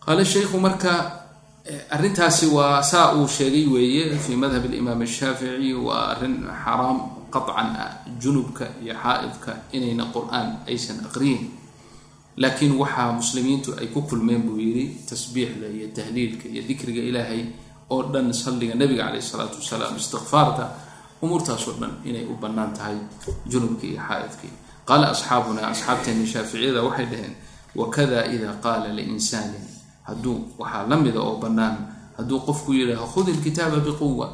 A: Qaale sheikhu marka arrintaasi waa saa uu sheegay weeye fii madhab alimaam ashaafici waa arrin xaraam qaطcan ah junubka iyo xaa'idka inayna qur'aan aysan aqriyin. Laakiin waxaa muslimiintu ay ku kulmeen buu yidhi tasbiixda iyo tahliilka iyo dikriga ilaahay oo dhan salliga nabiga caleyh isalaatu wasalaam istikfaarta umuurtaasoo dhan inay u bannaan tahay junubka iyo xaa'idkii qaala asxaabuna asxaabteeni shaaficiyada waxay dhaheen wakada ida qaala liinsaanin hadduu waxaa la mida oo bannaan. Hadduu qofku yidhaaho khud ilkitaaba biquwa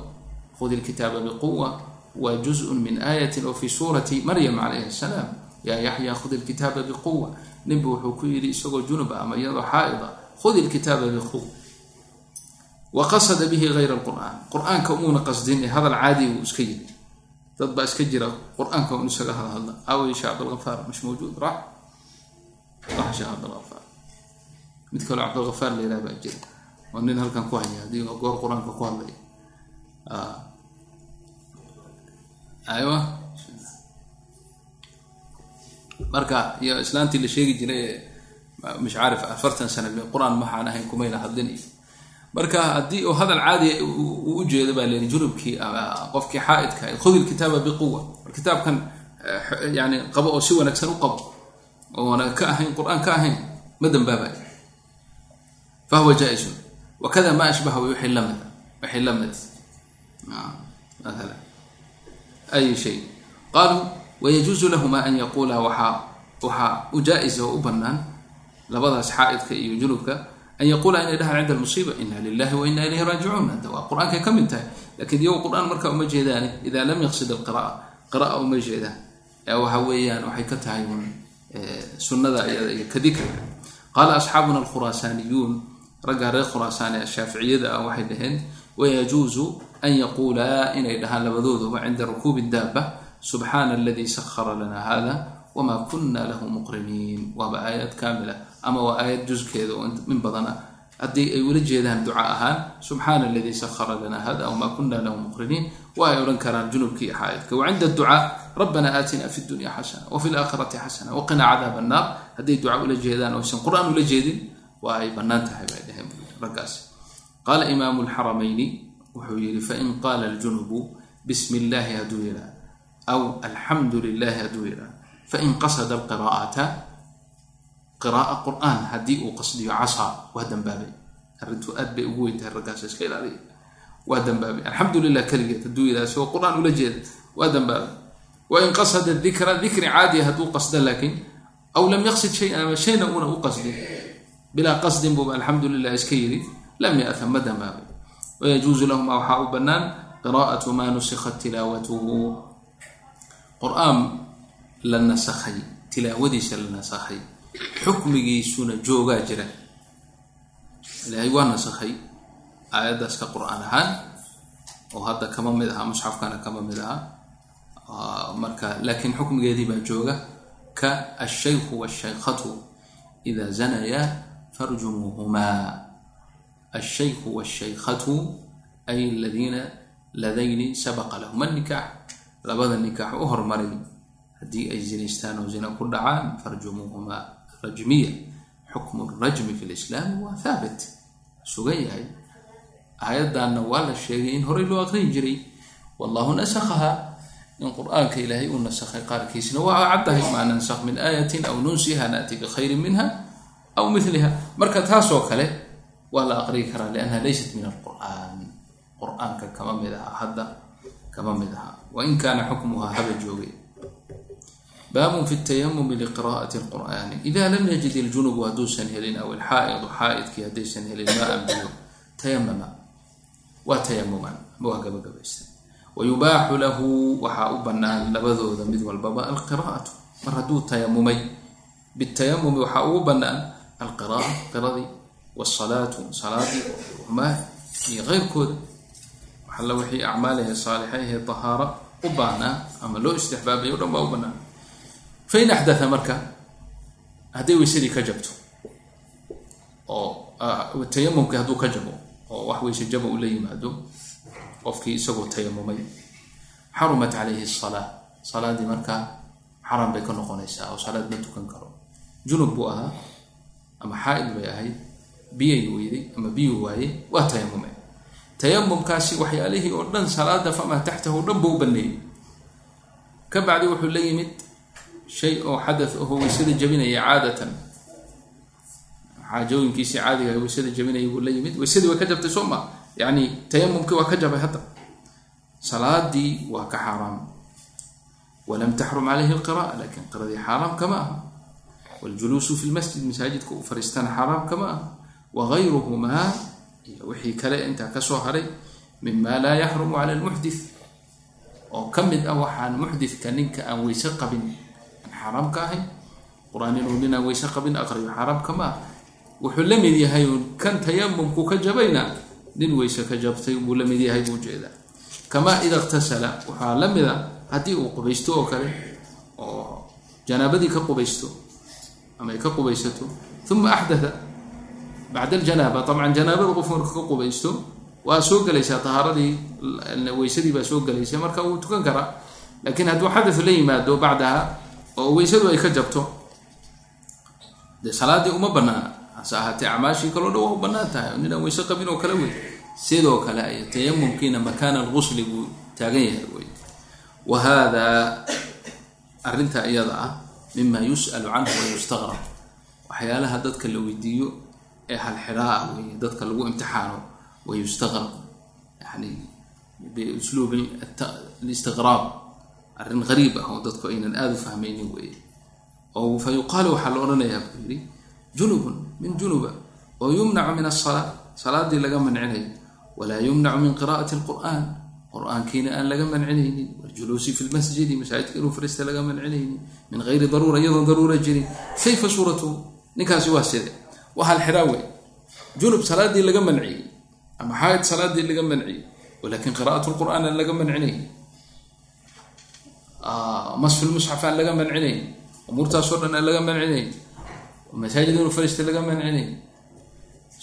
A: khud ilkitaaba biquwa waa juzun min aayatin oo fi suurati maryam calayhi asalaam yaa yaxya khud ilkitaaba biquwa ninbu wuxuu ku yidhi isagoo junub ah ama iyadoo xaa'ida khud ilkitaaba biquwa wa qasada bihi hayra alqur'aan. Qur'aanka umuuna qasdin ee hadal caadi uu iska yiri dad baa iska jira qur'aanka un isaga hadhadla aaway sheekh cabdilhafaar mash mawjuud rax rax sheekh cabdilhafaar mid kaloo cabdilhafaar la yidhaha baa jira. Oo nin halkan ku haya haddii goor qur'aanka ku hadlaya aywa. Marka iyo islaantii la sheegi jiray mish caarif afartan sana qur'aan maxaan ahayn kumayna hadlin iyo marka haddii uu hadal caadiya uu ujeedo baa leeyi junubkii qofkii xaaidka khud ilkitaaba biquwa kitaabkan yani qabo oo si wanaagsan u qabo oona ka ahayn qur'aan ka ahayn ma dambaabay fahuwa jaa-isun wakada ma ashbaha wixii la mid wixii la mid maala ay shay qaaluu wayajuusu lahuma an yaquula waaa waxaa u jaa-isa oo u bannaan labadaas xaaidka iyo junubka an yaquula inay dhahaan cinda almusiiba ina lilahi wa ina ilayhi raajicuun hadda waa qur'aankay ka mid tahay lakiin iyago qur'aan markaa uma jeedaani ida lam yaqsid alqira'a qira'a uma jeedaan waxa weeyaan waxay ka tahay sunnada iyada iyo ka dikriga qaala asxaabuna alkhuraasaaniyuun raggaa reer khuraasaane ashaaficiyada ah waxay dhaheen wayajuusu an yaquulaa inay dhahaan labadooduba cinda rukuubi daaba subxaana aladii sahara lana hada wma kuna lahu muqriniin waaba aayad kaamila ama waa aayad juskeeda oo min badana haddii ay ula jeedaan duca ahaan subxaana aladii sahara lana hada wma kuna lahu muqriniin waa ay odhan karaan junubkii xaayadka wacinda ducaa rabbana aatina fi dunya xasana wafi laakhirati xasana waqina cadaab annaar hadday duca ula jeedaan oysan qur'aan ula jeedin waa ay bannaan tahay bay dheheen raggaas. Qaala imaamu lxaramayni wuxuu yidhi fain qaala aljunubu bismi illaahi hadduu yihaa aw alxamdu lilahi hadduu yihaa fain qasada alqiraa'ata qira'a qur'aan haddii uu qasdiyo casaa waa dambaabay. Arrintu aad bay ugu weyn tahay raggaas iska ilaaliya. Waa dambaabay. Alxamdu lilah keligeed hadduu yidhaha isagoo qur'aan ula jeeda waa dambaabay. Wain qasada dikra dikri caadiya hadduu qasda laakiin aw lam yaqsid shayan ama shayna una u qasdin bilaa qasdin buuba alxamdu lilah iska yidhi lam ya'tam ma dambaabay wayajuusu lahuma waxaa u bannaan qiraa'atu maa nusikhat tilaawatuhu. Qur'aan la nasakhay tilaawadiisa la nasakhay xukmigiisuna joogaa jira. Ilaahay waa nasakhay aayaddaas ka qur'aan ahaan oo hadda kama mid aha musxafkana kama mid aha. Marka laakiin xukmigeedii baa jooga ka alshaykhu washaykhatu ida zanaya farjumuuhumaa alshaykhu washaykhatu ay aladiina ladayni sabaqa lahuma nikaax labada nikaax u hormaray haddii ay zinaystaan oo zina ku dhacaan farjumuuhumaa rajmiya xukmu rajmi fi lislaami waa haabit sugan yahay aayaddanna waa la sheegay in horey loo aqrin jiray wallahu nasakhaha in qur'aanka ilaahay uu nasakhay qaarkiisna waa caddahay maa nansakh min aayatin aw nunsiha naati bikhayrin minha aw miliha marka taasoo kale waa la aqriyi karaa liannaha laysat min alqur'aan qur'aanka kama mid aha hadda kama mid aha wain kaana xukmuha haba joogay baabun fi tayamumi liqira'ati lqur'aani ida lam yajid iljunubu hadduusan helin aw ilxaa'idu xaa'idkii haddaysan helin maa anbiyo tayamama waa tayamuman ama waa gabagabaysta wayubaaxu lahu waxaa u bannaan labadooda mid walbaba alqiraa'atu mar hadduu tayamumay bitayamumi waxaa ugu bannaan alqira'a qiradii wsalaatu salaadii humaa iyo keyrkooda waxalla wixii acmaalahe saalixahe tahaaro u baahnaa ama loo istixbaabay o dhan baa u bannaan fain axdaa marka hadday weysadii ka jabto oo tayamumkii hadduu ka jabo oo wax weyse jaba uu yimaado qofkii isagoo tayamumay xarumat calayhi asalaa salaadii markaa xaram bay ka noqonaysaa oo salaad ma tukan karo junub buu ahaa ama xaa-id bay ahayd biyay weyday ama biyuu waaye waa tayamume tayamumkaasi waxyaalihii oo dhan salaada famaa taxtahu dhan buu u baneeyey ka bacdi wuxuu la yimid shay oo xadath aho weysada jabinaya caadatan. Xaajooyinkiisii caadiga weysada jabinaya buu la yimid. Weysadii way ka jabtay soo ma? Yani tayamumkii waa ka jabay hadda. Salaadii waa ka xaaraam. Walam taxrum calayhi alqira'a laakiin qiradii xaaraam kama aha waljuluusu fi lmasjid masaajidka u fariistana xaaraam kama aha wagayruhumaa wixii kale intaa ka soo haray mima laa yaxrumu cala lmuxdith oo ka mid ah waxaan muxdithka ninka aan weyse qabin aan xaaraam ka ahayn qur'aan inuu nin aan weyse qabin aqriyo xaaraam kama ah wuxuu la mid yahay kan tayamumku ka jabayna nin weyse ka jabtay buu la yahay buu jeedaa kamaa ida iqtasala waxaa la mida haddii uu qubaysto oo kale oo janaabadii ka qubaysto ama ka qubaysato uma axdaa bacda aljanaaba abcan janaabada qof marka ka qubaysto waa soo gelaysaa tahaaradii weysadii baa soo gelaysa marka wuu tukan karaa laakiin hadduu xadau la yimaado bacdaha oo weysadu ay ka jabto dee salaadii uma banaana hase ahaatee acmaashii kaloo dhan waa u bannaan tahay oo ninaan weyse qabin oo kale wey sidoo kale ay tayamumkiina makaana alqusli buu taagan yahay wey wa haadaa arrinta iyada ah mima yus'alu canhu wayustaqrab waxyaalaha dadka la weydiiyo ee halxidhaa ah wey dadka lagu imtixaano wayustaqrab yani biusluub alistiqraab arrin qariib ah oo dadku aynan aada u fahmaynin wey oo fa waxaa la odhanayaa buu yidhi junubun min junuba oo yumnacu min asalaa salaadii laga mancinayo walaa yumnacu min qira'ati alqur'aan qur'aankiina aan laga mancinaynin waljuluusi fi lmasjidi masaajidka inuu fariista laga mancinaynin min gayri daruura iyadoon daruura jirin. Kayfa suuratuhu ninkaasi waa side waa halxidhaa wey junub salaadii laga manciyey ama xaaid salaadii laga manciyey walakin qira'at lqur'aan aan laga mancinaynin masfilmusxaf aan laga mancinayn umuurtaasoo dhan aan laga mancinayn masaajid inuu fariista laga mancinayn.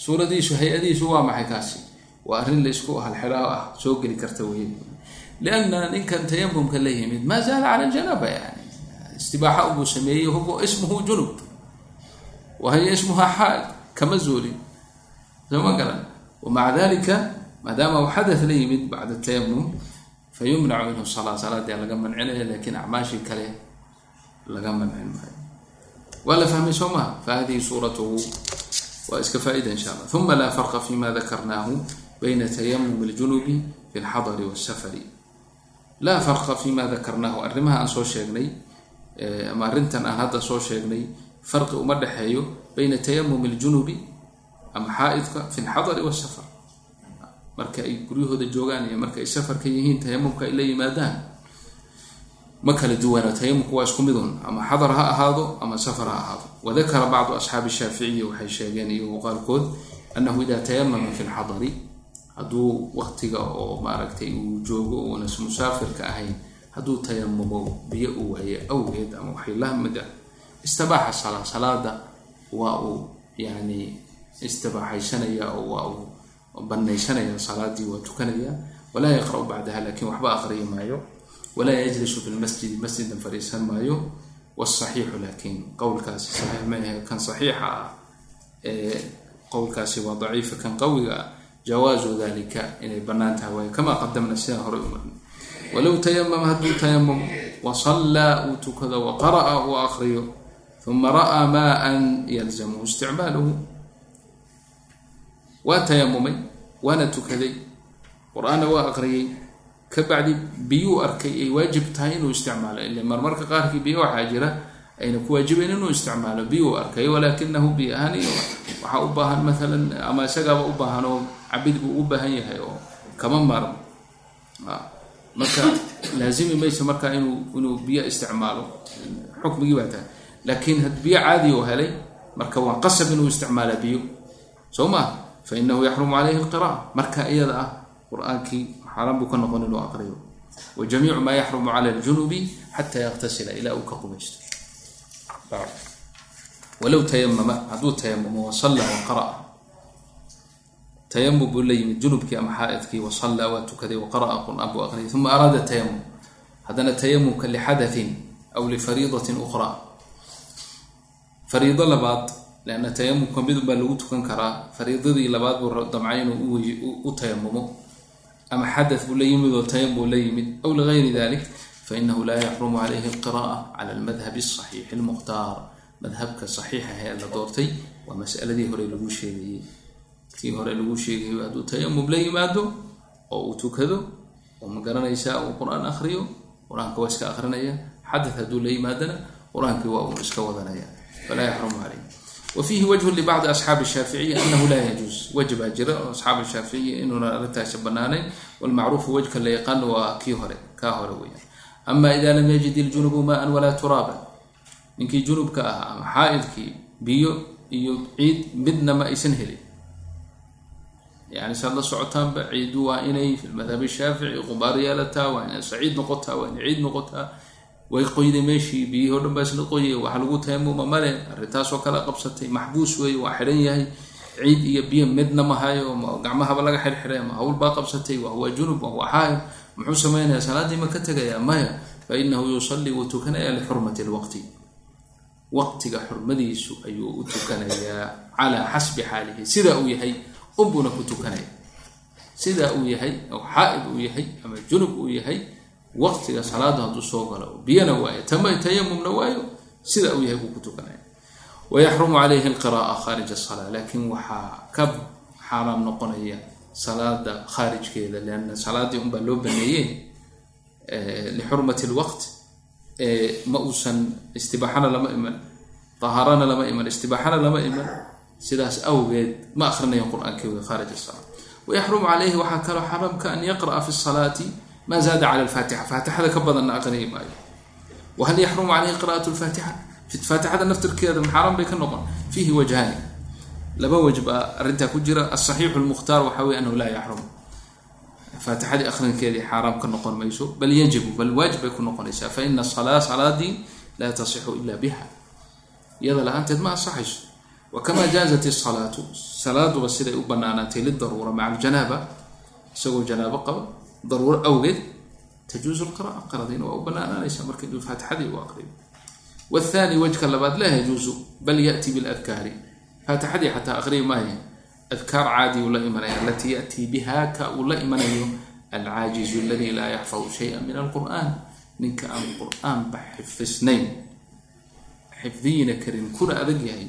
A: Suuradiisu hay'adiisu waa maxay kaasi waa arrin laysku halxelaa ah soo geli karta wey lianna ninkan tayamumka la yimid maa zaala cala ljanaaba yani istibaaxa ubuu sameeyey huwa ismuhu junub. Wahiya ismuha xaal kama zuulin sooma garan. Wamaca dalika maadaama uu xadath la yimid bacda tayamum fayumnacu minhu salaa salaadii laga mancinaya laakiin acmaashii kale laga mancin maayo. Waa la fahmay soo maha fahadihi suuratuhu waa iska faa-ida insha allah. Uma laa farqa fima dakarnaahu bayna tayamum ljunubi fi lxadari wsafari laa farqa fima dakarnaahu arrimaha aan soo sheegnay ama arrintan aan hadda soo sheegnay farqi uma dhexeeyo bayna tayamum ljunubi ama xaaidka fi lxadari wsafar marka ay guryahooda joogaan iyo marka ay safarka yihiin tayamumka ay la yimaadaan ma kala duwana tayamumku waa isku midun ama xadar ha ahaado ama safar ha ahaado wadakara bacdu asxaabi shaaficiyi waxay sheegeen iyo muuqaalkood anahu ida fi lxadari hadduu waqtiga oo maaragtay uu joogo uunas musaafirka ahayn hadduu tayamumo biyo uu waaye awgeed ama waxay la mid ah istabaaxa salaa salaada waa uu yani istibaaxaysanaya oo waa uu banaysanaya salaadii waa tukanaya. Walaa yaqra'u bacdaha laakiin waxba aqriyi maayo. Walaa yajlisu fi lmasjidi masjidan fadhiisan maayo. Wsaxiixu laakiin qowlkaasi saxiix maahe kan saxiixa ah. Qowlkaasi waa daciifa kan qawiga ah jawaazu dalika inay bannaan tahay waayo kamaa qadamna sidaan horey u marnay walow tayamama hadduu tayamum wasallaa uu tukado waqara'a uu aqriyo uma ra'aa maa-an yalzamuhu isticmaaluhu waa tayamumay waana tukaday qur'aanna waa aqriyey kabacdi biyuu arkay ay waajib tahay inuu isticmaalo ila marmarka qaarkii biyo waxaa jira ayna ku waajibayn inuu isticmaalo biyuu arkay walaakinahu biyo ahaan waxaa u baahan maalan ama isagaaba u baahan oo cabid buu u baahan yahay oo kama maarmo. Marka laazimi maysa marka inuu inuu biyo isticmaalo. Xukmigii baa tahay. Laakiin had biyo caadi oo helay marka waa qasab inuu isticmaala biyo. Soo maa fainahu yaxrumu calayhi alqira'a. Marka iyada ah qur'aankii xaaraan buu ka noqon inuu aqriyo. Wa jamiicu maa yaxrumu cala aljunubi xataa yaktasila ilaa uu ka qubaysto walow tayamama hadduu tayamumo wasalla waqara'a tayamum buu la yimid junubkii ama xaa-idkii wasallaa waa tukaday waqara'a qur'aan buu aqriyay uma araada tayamum haddana tayamumka lixadatin aw lifariidatin ukhraa. Fariido labaad leanna tayamumka midun baa lagu tukan karaa fariidadii labaad buu damcay inuu u tayamumo ama xadath buu la yimid oo tayam buu la yimid aw ligayri dalik fainahu laa yaxrumu calayhi alqira'a cala almadhabi asaxiixi almukhtaar madhabka saxiixah ee la doortay waa masaladii hore lagu sheegayey tii hore lagu sheegayo hadduu tayamum la yimaado oo uu tukado oo ma garanaysaa uu qur'aan akhriyo qur'aanka waa iska akhrinaya xadath hadduu la yimaadana qur'aankii waa uu iska wadanaya falaa yaxrumu calayh wfiihi wajhu libacdi asxaabi shaaficiyi anahu laa yajuus waj baa jira oo asxaab shaaficiyi inuuna kii ama ida lam yajid iljunubu maan walaa turaaba ninkii junubka ah ama xaa-idkii biyo iyo ciid midna ma aysan helin yani saad la socotaanba ciidu waa inay fi madhabi shaafici qubaar yeelataa waa inay saciid noqotaa waa inay ciid noqotaa way qoyday meeshii biyihii o dhan baa isla qoyay wax lagu tayamuma male arrintaasoo kale qabsatay maxbuus weeye waa xidhan yahay ciid iyo biyo midna ma hayo gacmahaba laga xirxiray ama hawl baa qabsatay wahuwa junub wahuwa xaayib muxuu sameynaya salaaddii ma ka tegayaa? Maya fa inahu yusallii wuu tukanaya lixurmati lwaqti waqtiga xurmadiisu ayuu u tukanayaa calaa xasbi xaalihi. Sidaa uu yahay unbuuna ku tukanaya. Sidaa uu yahay oo xaa-ib uu yahay ama junub uu yahay waqtiga salaada hadduu soo galo biyana waayo tayamumna waayo sida uu yahay buu ku tukanaya. Wayaxrumu calayhi alqira'a khaarij asala laakiin waxaa ka xaaraam noqonaya salaada khaarijkeeda lianna salaadii unbaa loo baneeyey lixurmati lwaqt ma uusan istibaaxana lama iman tahaarana lama iman istibaaxana lama iman sidaas awgeed ma akhrinayan qur'aankii wey khaarij wayaxrumu calayhi waxaa kaloo xaramka an yaqra'a fi salaati ma zaada cala alfaatixa faatixada ka badanna aqriyi maayo. Wahal yaxrumu caleyhi qira'at lfaatixa faatixada naftirkeeda maxaaran bay ka noqon fiihi wajhaani laba waj baa arrintaa ku jira. Asaxiixu lmukhtaar waxa weye anahu laa yaxrum. Faatixadii akhrinkeedii xaaraam ka noqon mayso bal yajibu bal waajib bay ku noqonaysaa. Fa ina salaa salaadii laa tasixu ila biha. Iyada la'aanteed ma ansaxayso. Wakamaa jaazat isalaatu salaaduba siday u banaanaatay lidaruura maca aljanaaba isagoo janaabo qaba daruuro awgeed tajuusu lqira'a qiradiina waa u banaanaanaysa marka inuu faatixadii u aqriyo. Wathani wajka labaad laa yajuusu bal yati biladkaari faatixadii xataa aqriyi maayo adkaar caadi uu la imanaya alatii yatii biha ka uu la imanayo alcaajizu aladii laa yaxfadu shaya min alqur'an. Ninka aan qur'aanba xifisnayn xifdiyina karin kuna adag yahay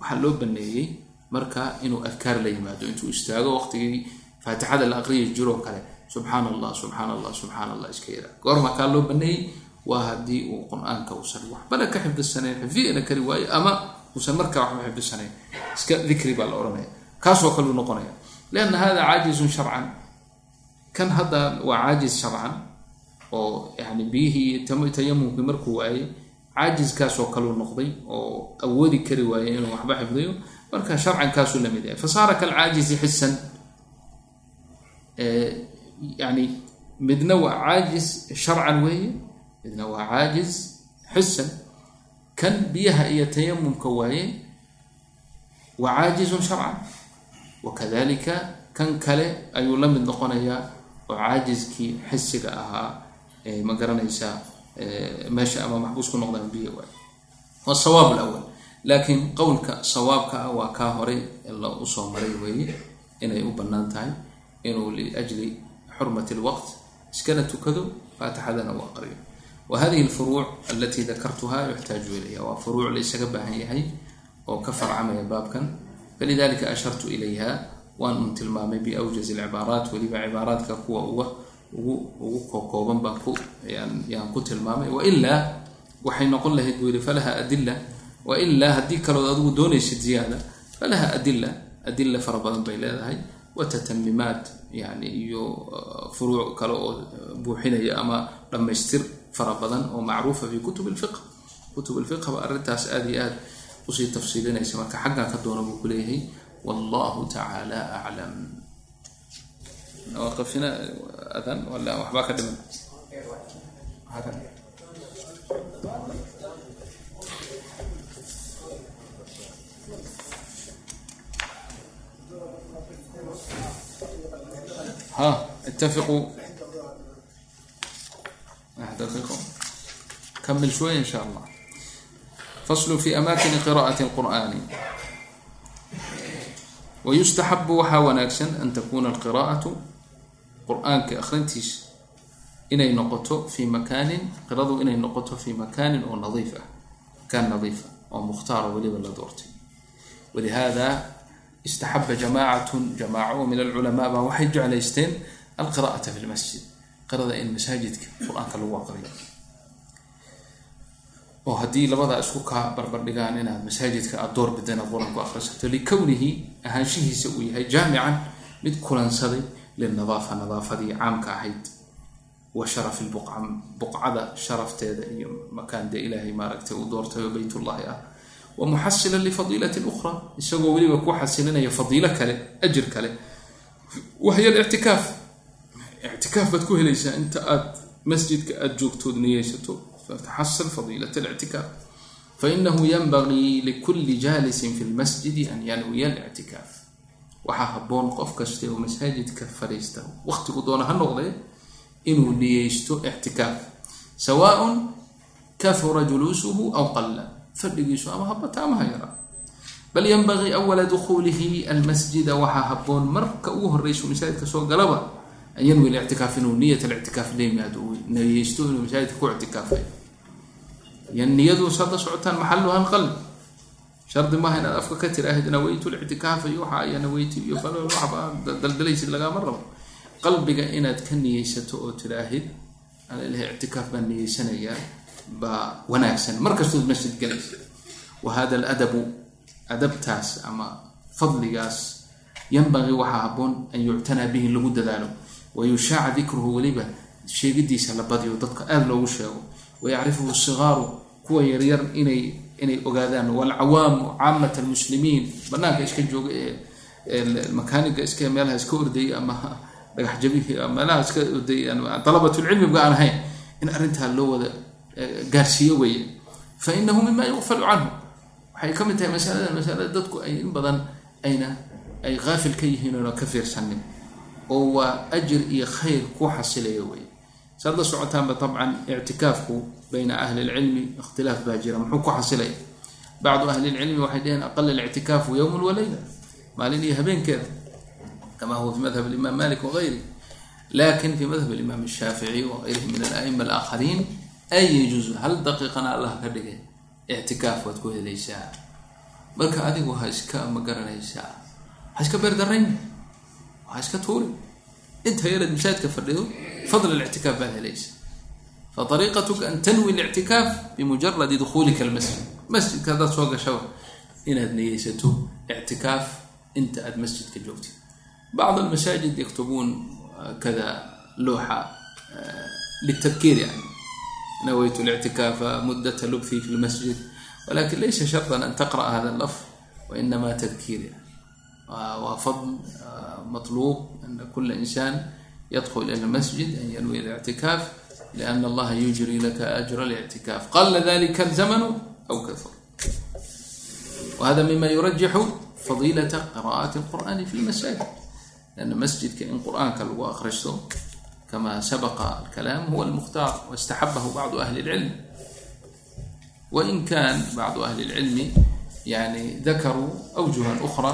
A: waxaa loo baneeyey marka inuu adkaar la yimaado intuu istaago waqtigii faatixada la aqriyi jiroo kale. Subxaan allah subxaan allah subxaan allah iska yaraa goorma kaa loo baneeyey waa haddii uu qur'aanka uusan waxbana ka xifdisanayn xifdiyana kari waayo ama uusan markaa waxba xifdisanayn iska dikri baa la odhanaya kaasoo kaleu noqonaya lianna hada caajizun sharcan. Kan hadda waa caajiz sharcan oo yani biyihii tayamumkii markuu waayey caajiskaasoo kaleu noqday oo awoodi kari waayey inuu waxba xifdiyo. Marka sharcan kaasuu la mid yahay. Fasaara kalcaajizi xisan yani midna waa caajiz sharcan weeye midna waa caajiz xisan kan biyaha iyo tayamumka waaye waa caajizun sharcan. Wakadalika kan kale ayuu la mid noqonayaa oo caajiskii xisiga ahaa ma garanaysaa meesha ama maxbuus ku noqdaan biyo waay wasawaab lawal laakiin qowlka sawaabka ah waa kaa horay la u soo maray weeye inay u bannaan tahay inuu liajli xurmati lwaqt iskana tukado faatixadana u aqriyo wa hadihi alfuruuc alatii dakartuha yuxtaaju ilayha waa furuuc la isaga baahan yahay oo ka farcamaya baabkan falidalika ashartu ilayha waan un tilmaamay biawjaz alcibaaraat weliba cibaaraadka kuwa ugu kokooban baan ku yaan ku tilmaamay wailaa waxay noqon lahayd buu yihi falaha adila wailaa haddii kalood adigu doonaysid ziyaada falaha adila adila fara badan bay leedahay watatamimaat yani iyo furuuc kale oo buuxinaya ama dhammaystir fara badan oo macruufa fi kutub lfiq kutub lfiq ba arrintaas aada iyo aad usii tafsiilinaysa marka xaggan ka doona buu kuleeyahay wallahu tacaala aclam waaqifina adan wala waxbaa ka dhiman ها اتفقوا دقيقة كمل شوي إن شاء الله فصل في أماكن قراءة القرآن ويستحب waxaa wanaagsan an takuna alqiraa'atu qur-aanka akhrintiis inay noqoto fi makaanin qiradu inay noqoto fi makaanin oo nadiif ah makaan nadiif ah oo mukhtaara weliba la doortay walihada istaxaba jamaacatun jamaaco min alculamaa baa waxay jeclaysteen alqira'ata fi lmasjid qirada in masaajidka qur'aanka lagu aqriyo. Oo haddii labadaa isku kaa barbardhigaan inaad masaajidka aada door bida inaad qur'aanku akhrisato likownihi ahaanshihiisa uu yahay jaamican mid kulansaday linadaafa nadaafadii caamka ahayd wa sharafi buqcada sharafteeda iyo makaan dee ilaahay maaragtay uu doortay oo beytullahi ah. Wa muxasilan lifadiilatin ukhra isagoo weliba ku xasilinaya fadiilo kale ajir kale. Wahya lictikaaf ictikaaf baad ku helaysaa inta aad masjidka aada joogtood niyeysato fataxasil fadiilat lictikaaf fainahu yanbagii likulli jaalisin fi lmasjidi an yanwiya alictikaaf waxaa haboon qof kasta oo masaajidka fadhiista waqtigu doona ha noqdee inuu niyeysto ictikaaf sawaaun kafura juluusuhu aw qalla fadhigiisu ama habata ama ha yaraa bal yanbagii awala dukuulihi almasjida waxaa haboon marka ugu an yanwi lictikaaf inuu niyat lictikaaf la yimaado uu niyeysto inuu masaajidka ku ictikaafay niyadu hadda socotaan maxaluha alqalb shardi maaha inaad afka ka tiraahid naweytu lictikaafa iyo waxa aya naweytu iyo waxba daldalaysid lagaama rabo qalbiga inaad ka niyeysato oo tiraahid ana ilahay ictikaaf baan niyeysanayaa baa wanaagsan markastood masjid galaysa wa hada aladabu adabtaas ama fadligaas yanbagii waxaa haboon an yuctanaa bihi lagu dadaalo wayushaaca dikruhu weliba sheegidiisa la badiyo dadka aada loogu sheego wayacrifuhu sigaaru kuwa yaryar inay inay ogaadaan walcawaamu caamat almuslimiin banaanka iska jooga ee makaaniga iska meelaha iska ordayay ama dhagax jabihii meelaha iska dalabatulcilmiga aan ahayn in arrintaa loo wada gaarsiiyo weeye fa inahu mima yuqfalu canhu waxay ka mid tahay masalada masalada dadku ay in badan ayna ay haafil ka yihiin oona ka fiirsanin oo waa ajir iyo khayr ku xasilaya wey saad socotaanba tabcan ictikaafku bayna ahli lcilmi ikhtilaaf baa jira muxuu ku xasilaya bacdu ahli lcilmi waxay dhaheen aqala lictikaafu yowman walayla maalin iyo habeenkeeda kama huwa fi madhab alimaam malik wagayri laakiin fi madhab alimaam shaafici wagayrihi min alaima alaakhariin ay juzu hal daqiiqana allah ka dhigay ictikaaf waad ku helaysaa. Marka adigu ha iska ma garanaysaa ha iska beerdarayn ha iska tuuri inta yaraad mashaadka fadhido fadl اlictikaaf baad helaysa faariiqatuka an tanwi اlictikaaf bimujaradi dukuulika almasjid masjidka haddaad soo gashaba inaad niyeysato ictikaaf inta aad masjidka joogtid bacd almasaajid yaktubuun kada looxa litadkiir yani nawaytu اlictikaafa mudata lubthi fi lmasjid walakin laysa sharطa an taqra'a hada lafظ wainama tadkiir yani waa fadl maطluub ana kula insaan yadkl ilى masjid an yanwi اlictikaaf لأن اllaha yujri laka أجر الاctikaaf qala dalika الزmn أw kahr whada mima yurajixu fadilaة qراءaة الqur'an fi اlmasajid لأna masjidka in qur'aanka lagu akristo kama sabqa الkalaam huwa اlmukhtaar واstaxabahu bacdu ahli اlcilm wain kan bacdu ahli اlcilmi yani dakaruu أwjuha أخrى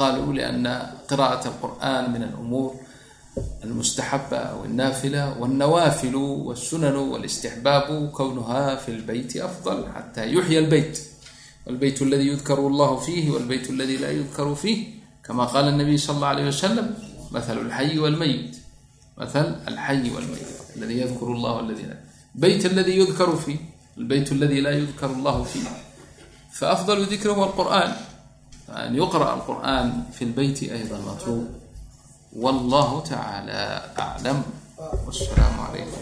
A: قالوا لأن قراءة القرآن من الأمور المستحبة أو النافلة والنوافل والسنن والاستحباب كونها في البيت أفضل حتى يحيى البيت والبيت الذي يذكر الله فيه والبيت الذي لا يذكر فيه كما قال النبي صلى الله عليه وسلم مثل الحي والميت مثل الحي والميت الذي يذكر الله والذي لا بيت الذي يذكر فيه البيت الذي لا يذكر الله فيه فأفضل ذكر هو القرآن فأن يقرأ القرآن في البيت أيضا مطلوب والله تعالى أعلم والسلام عليكم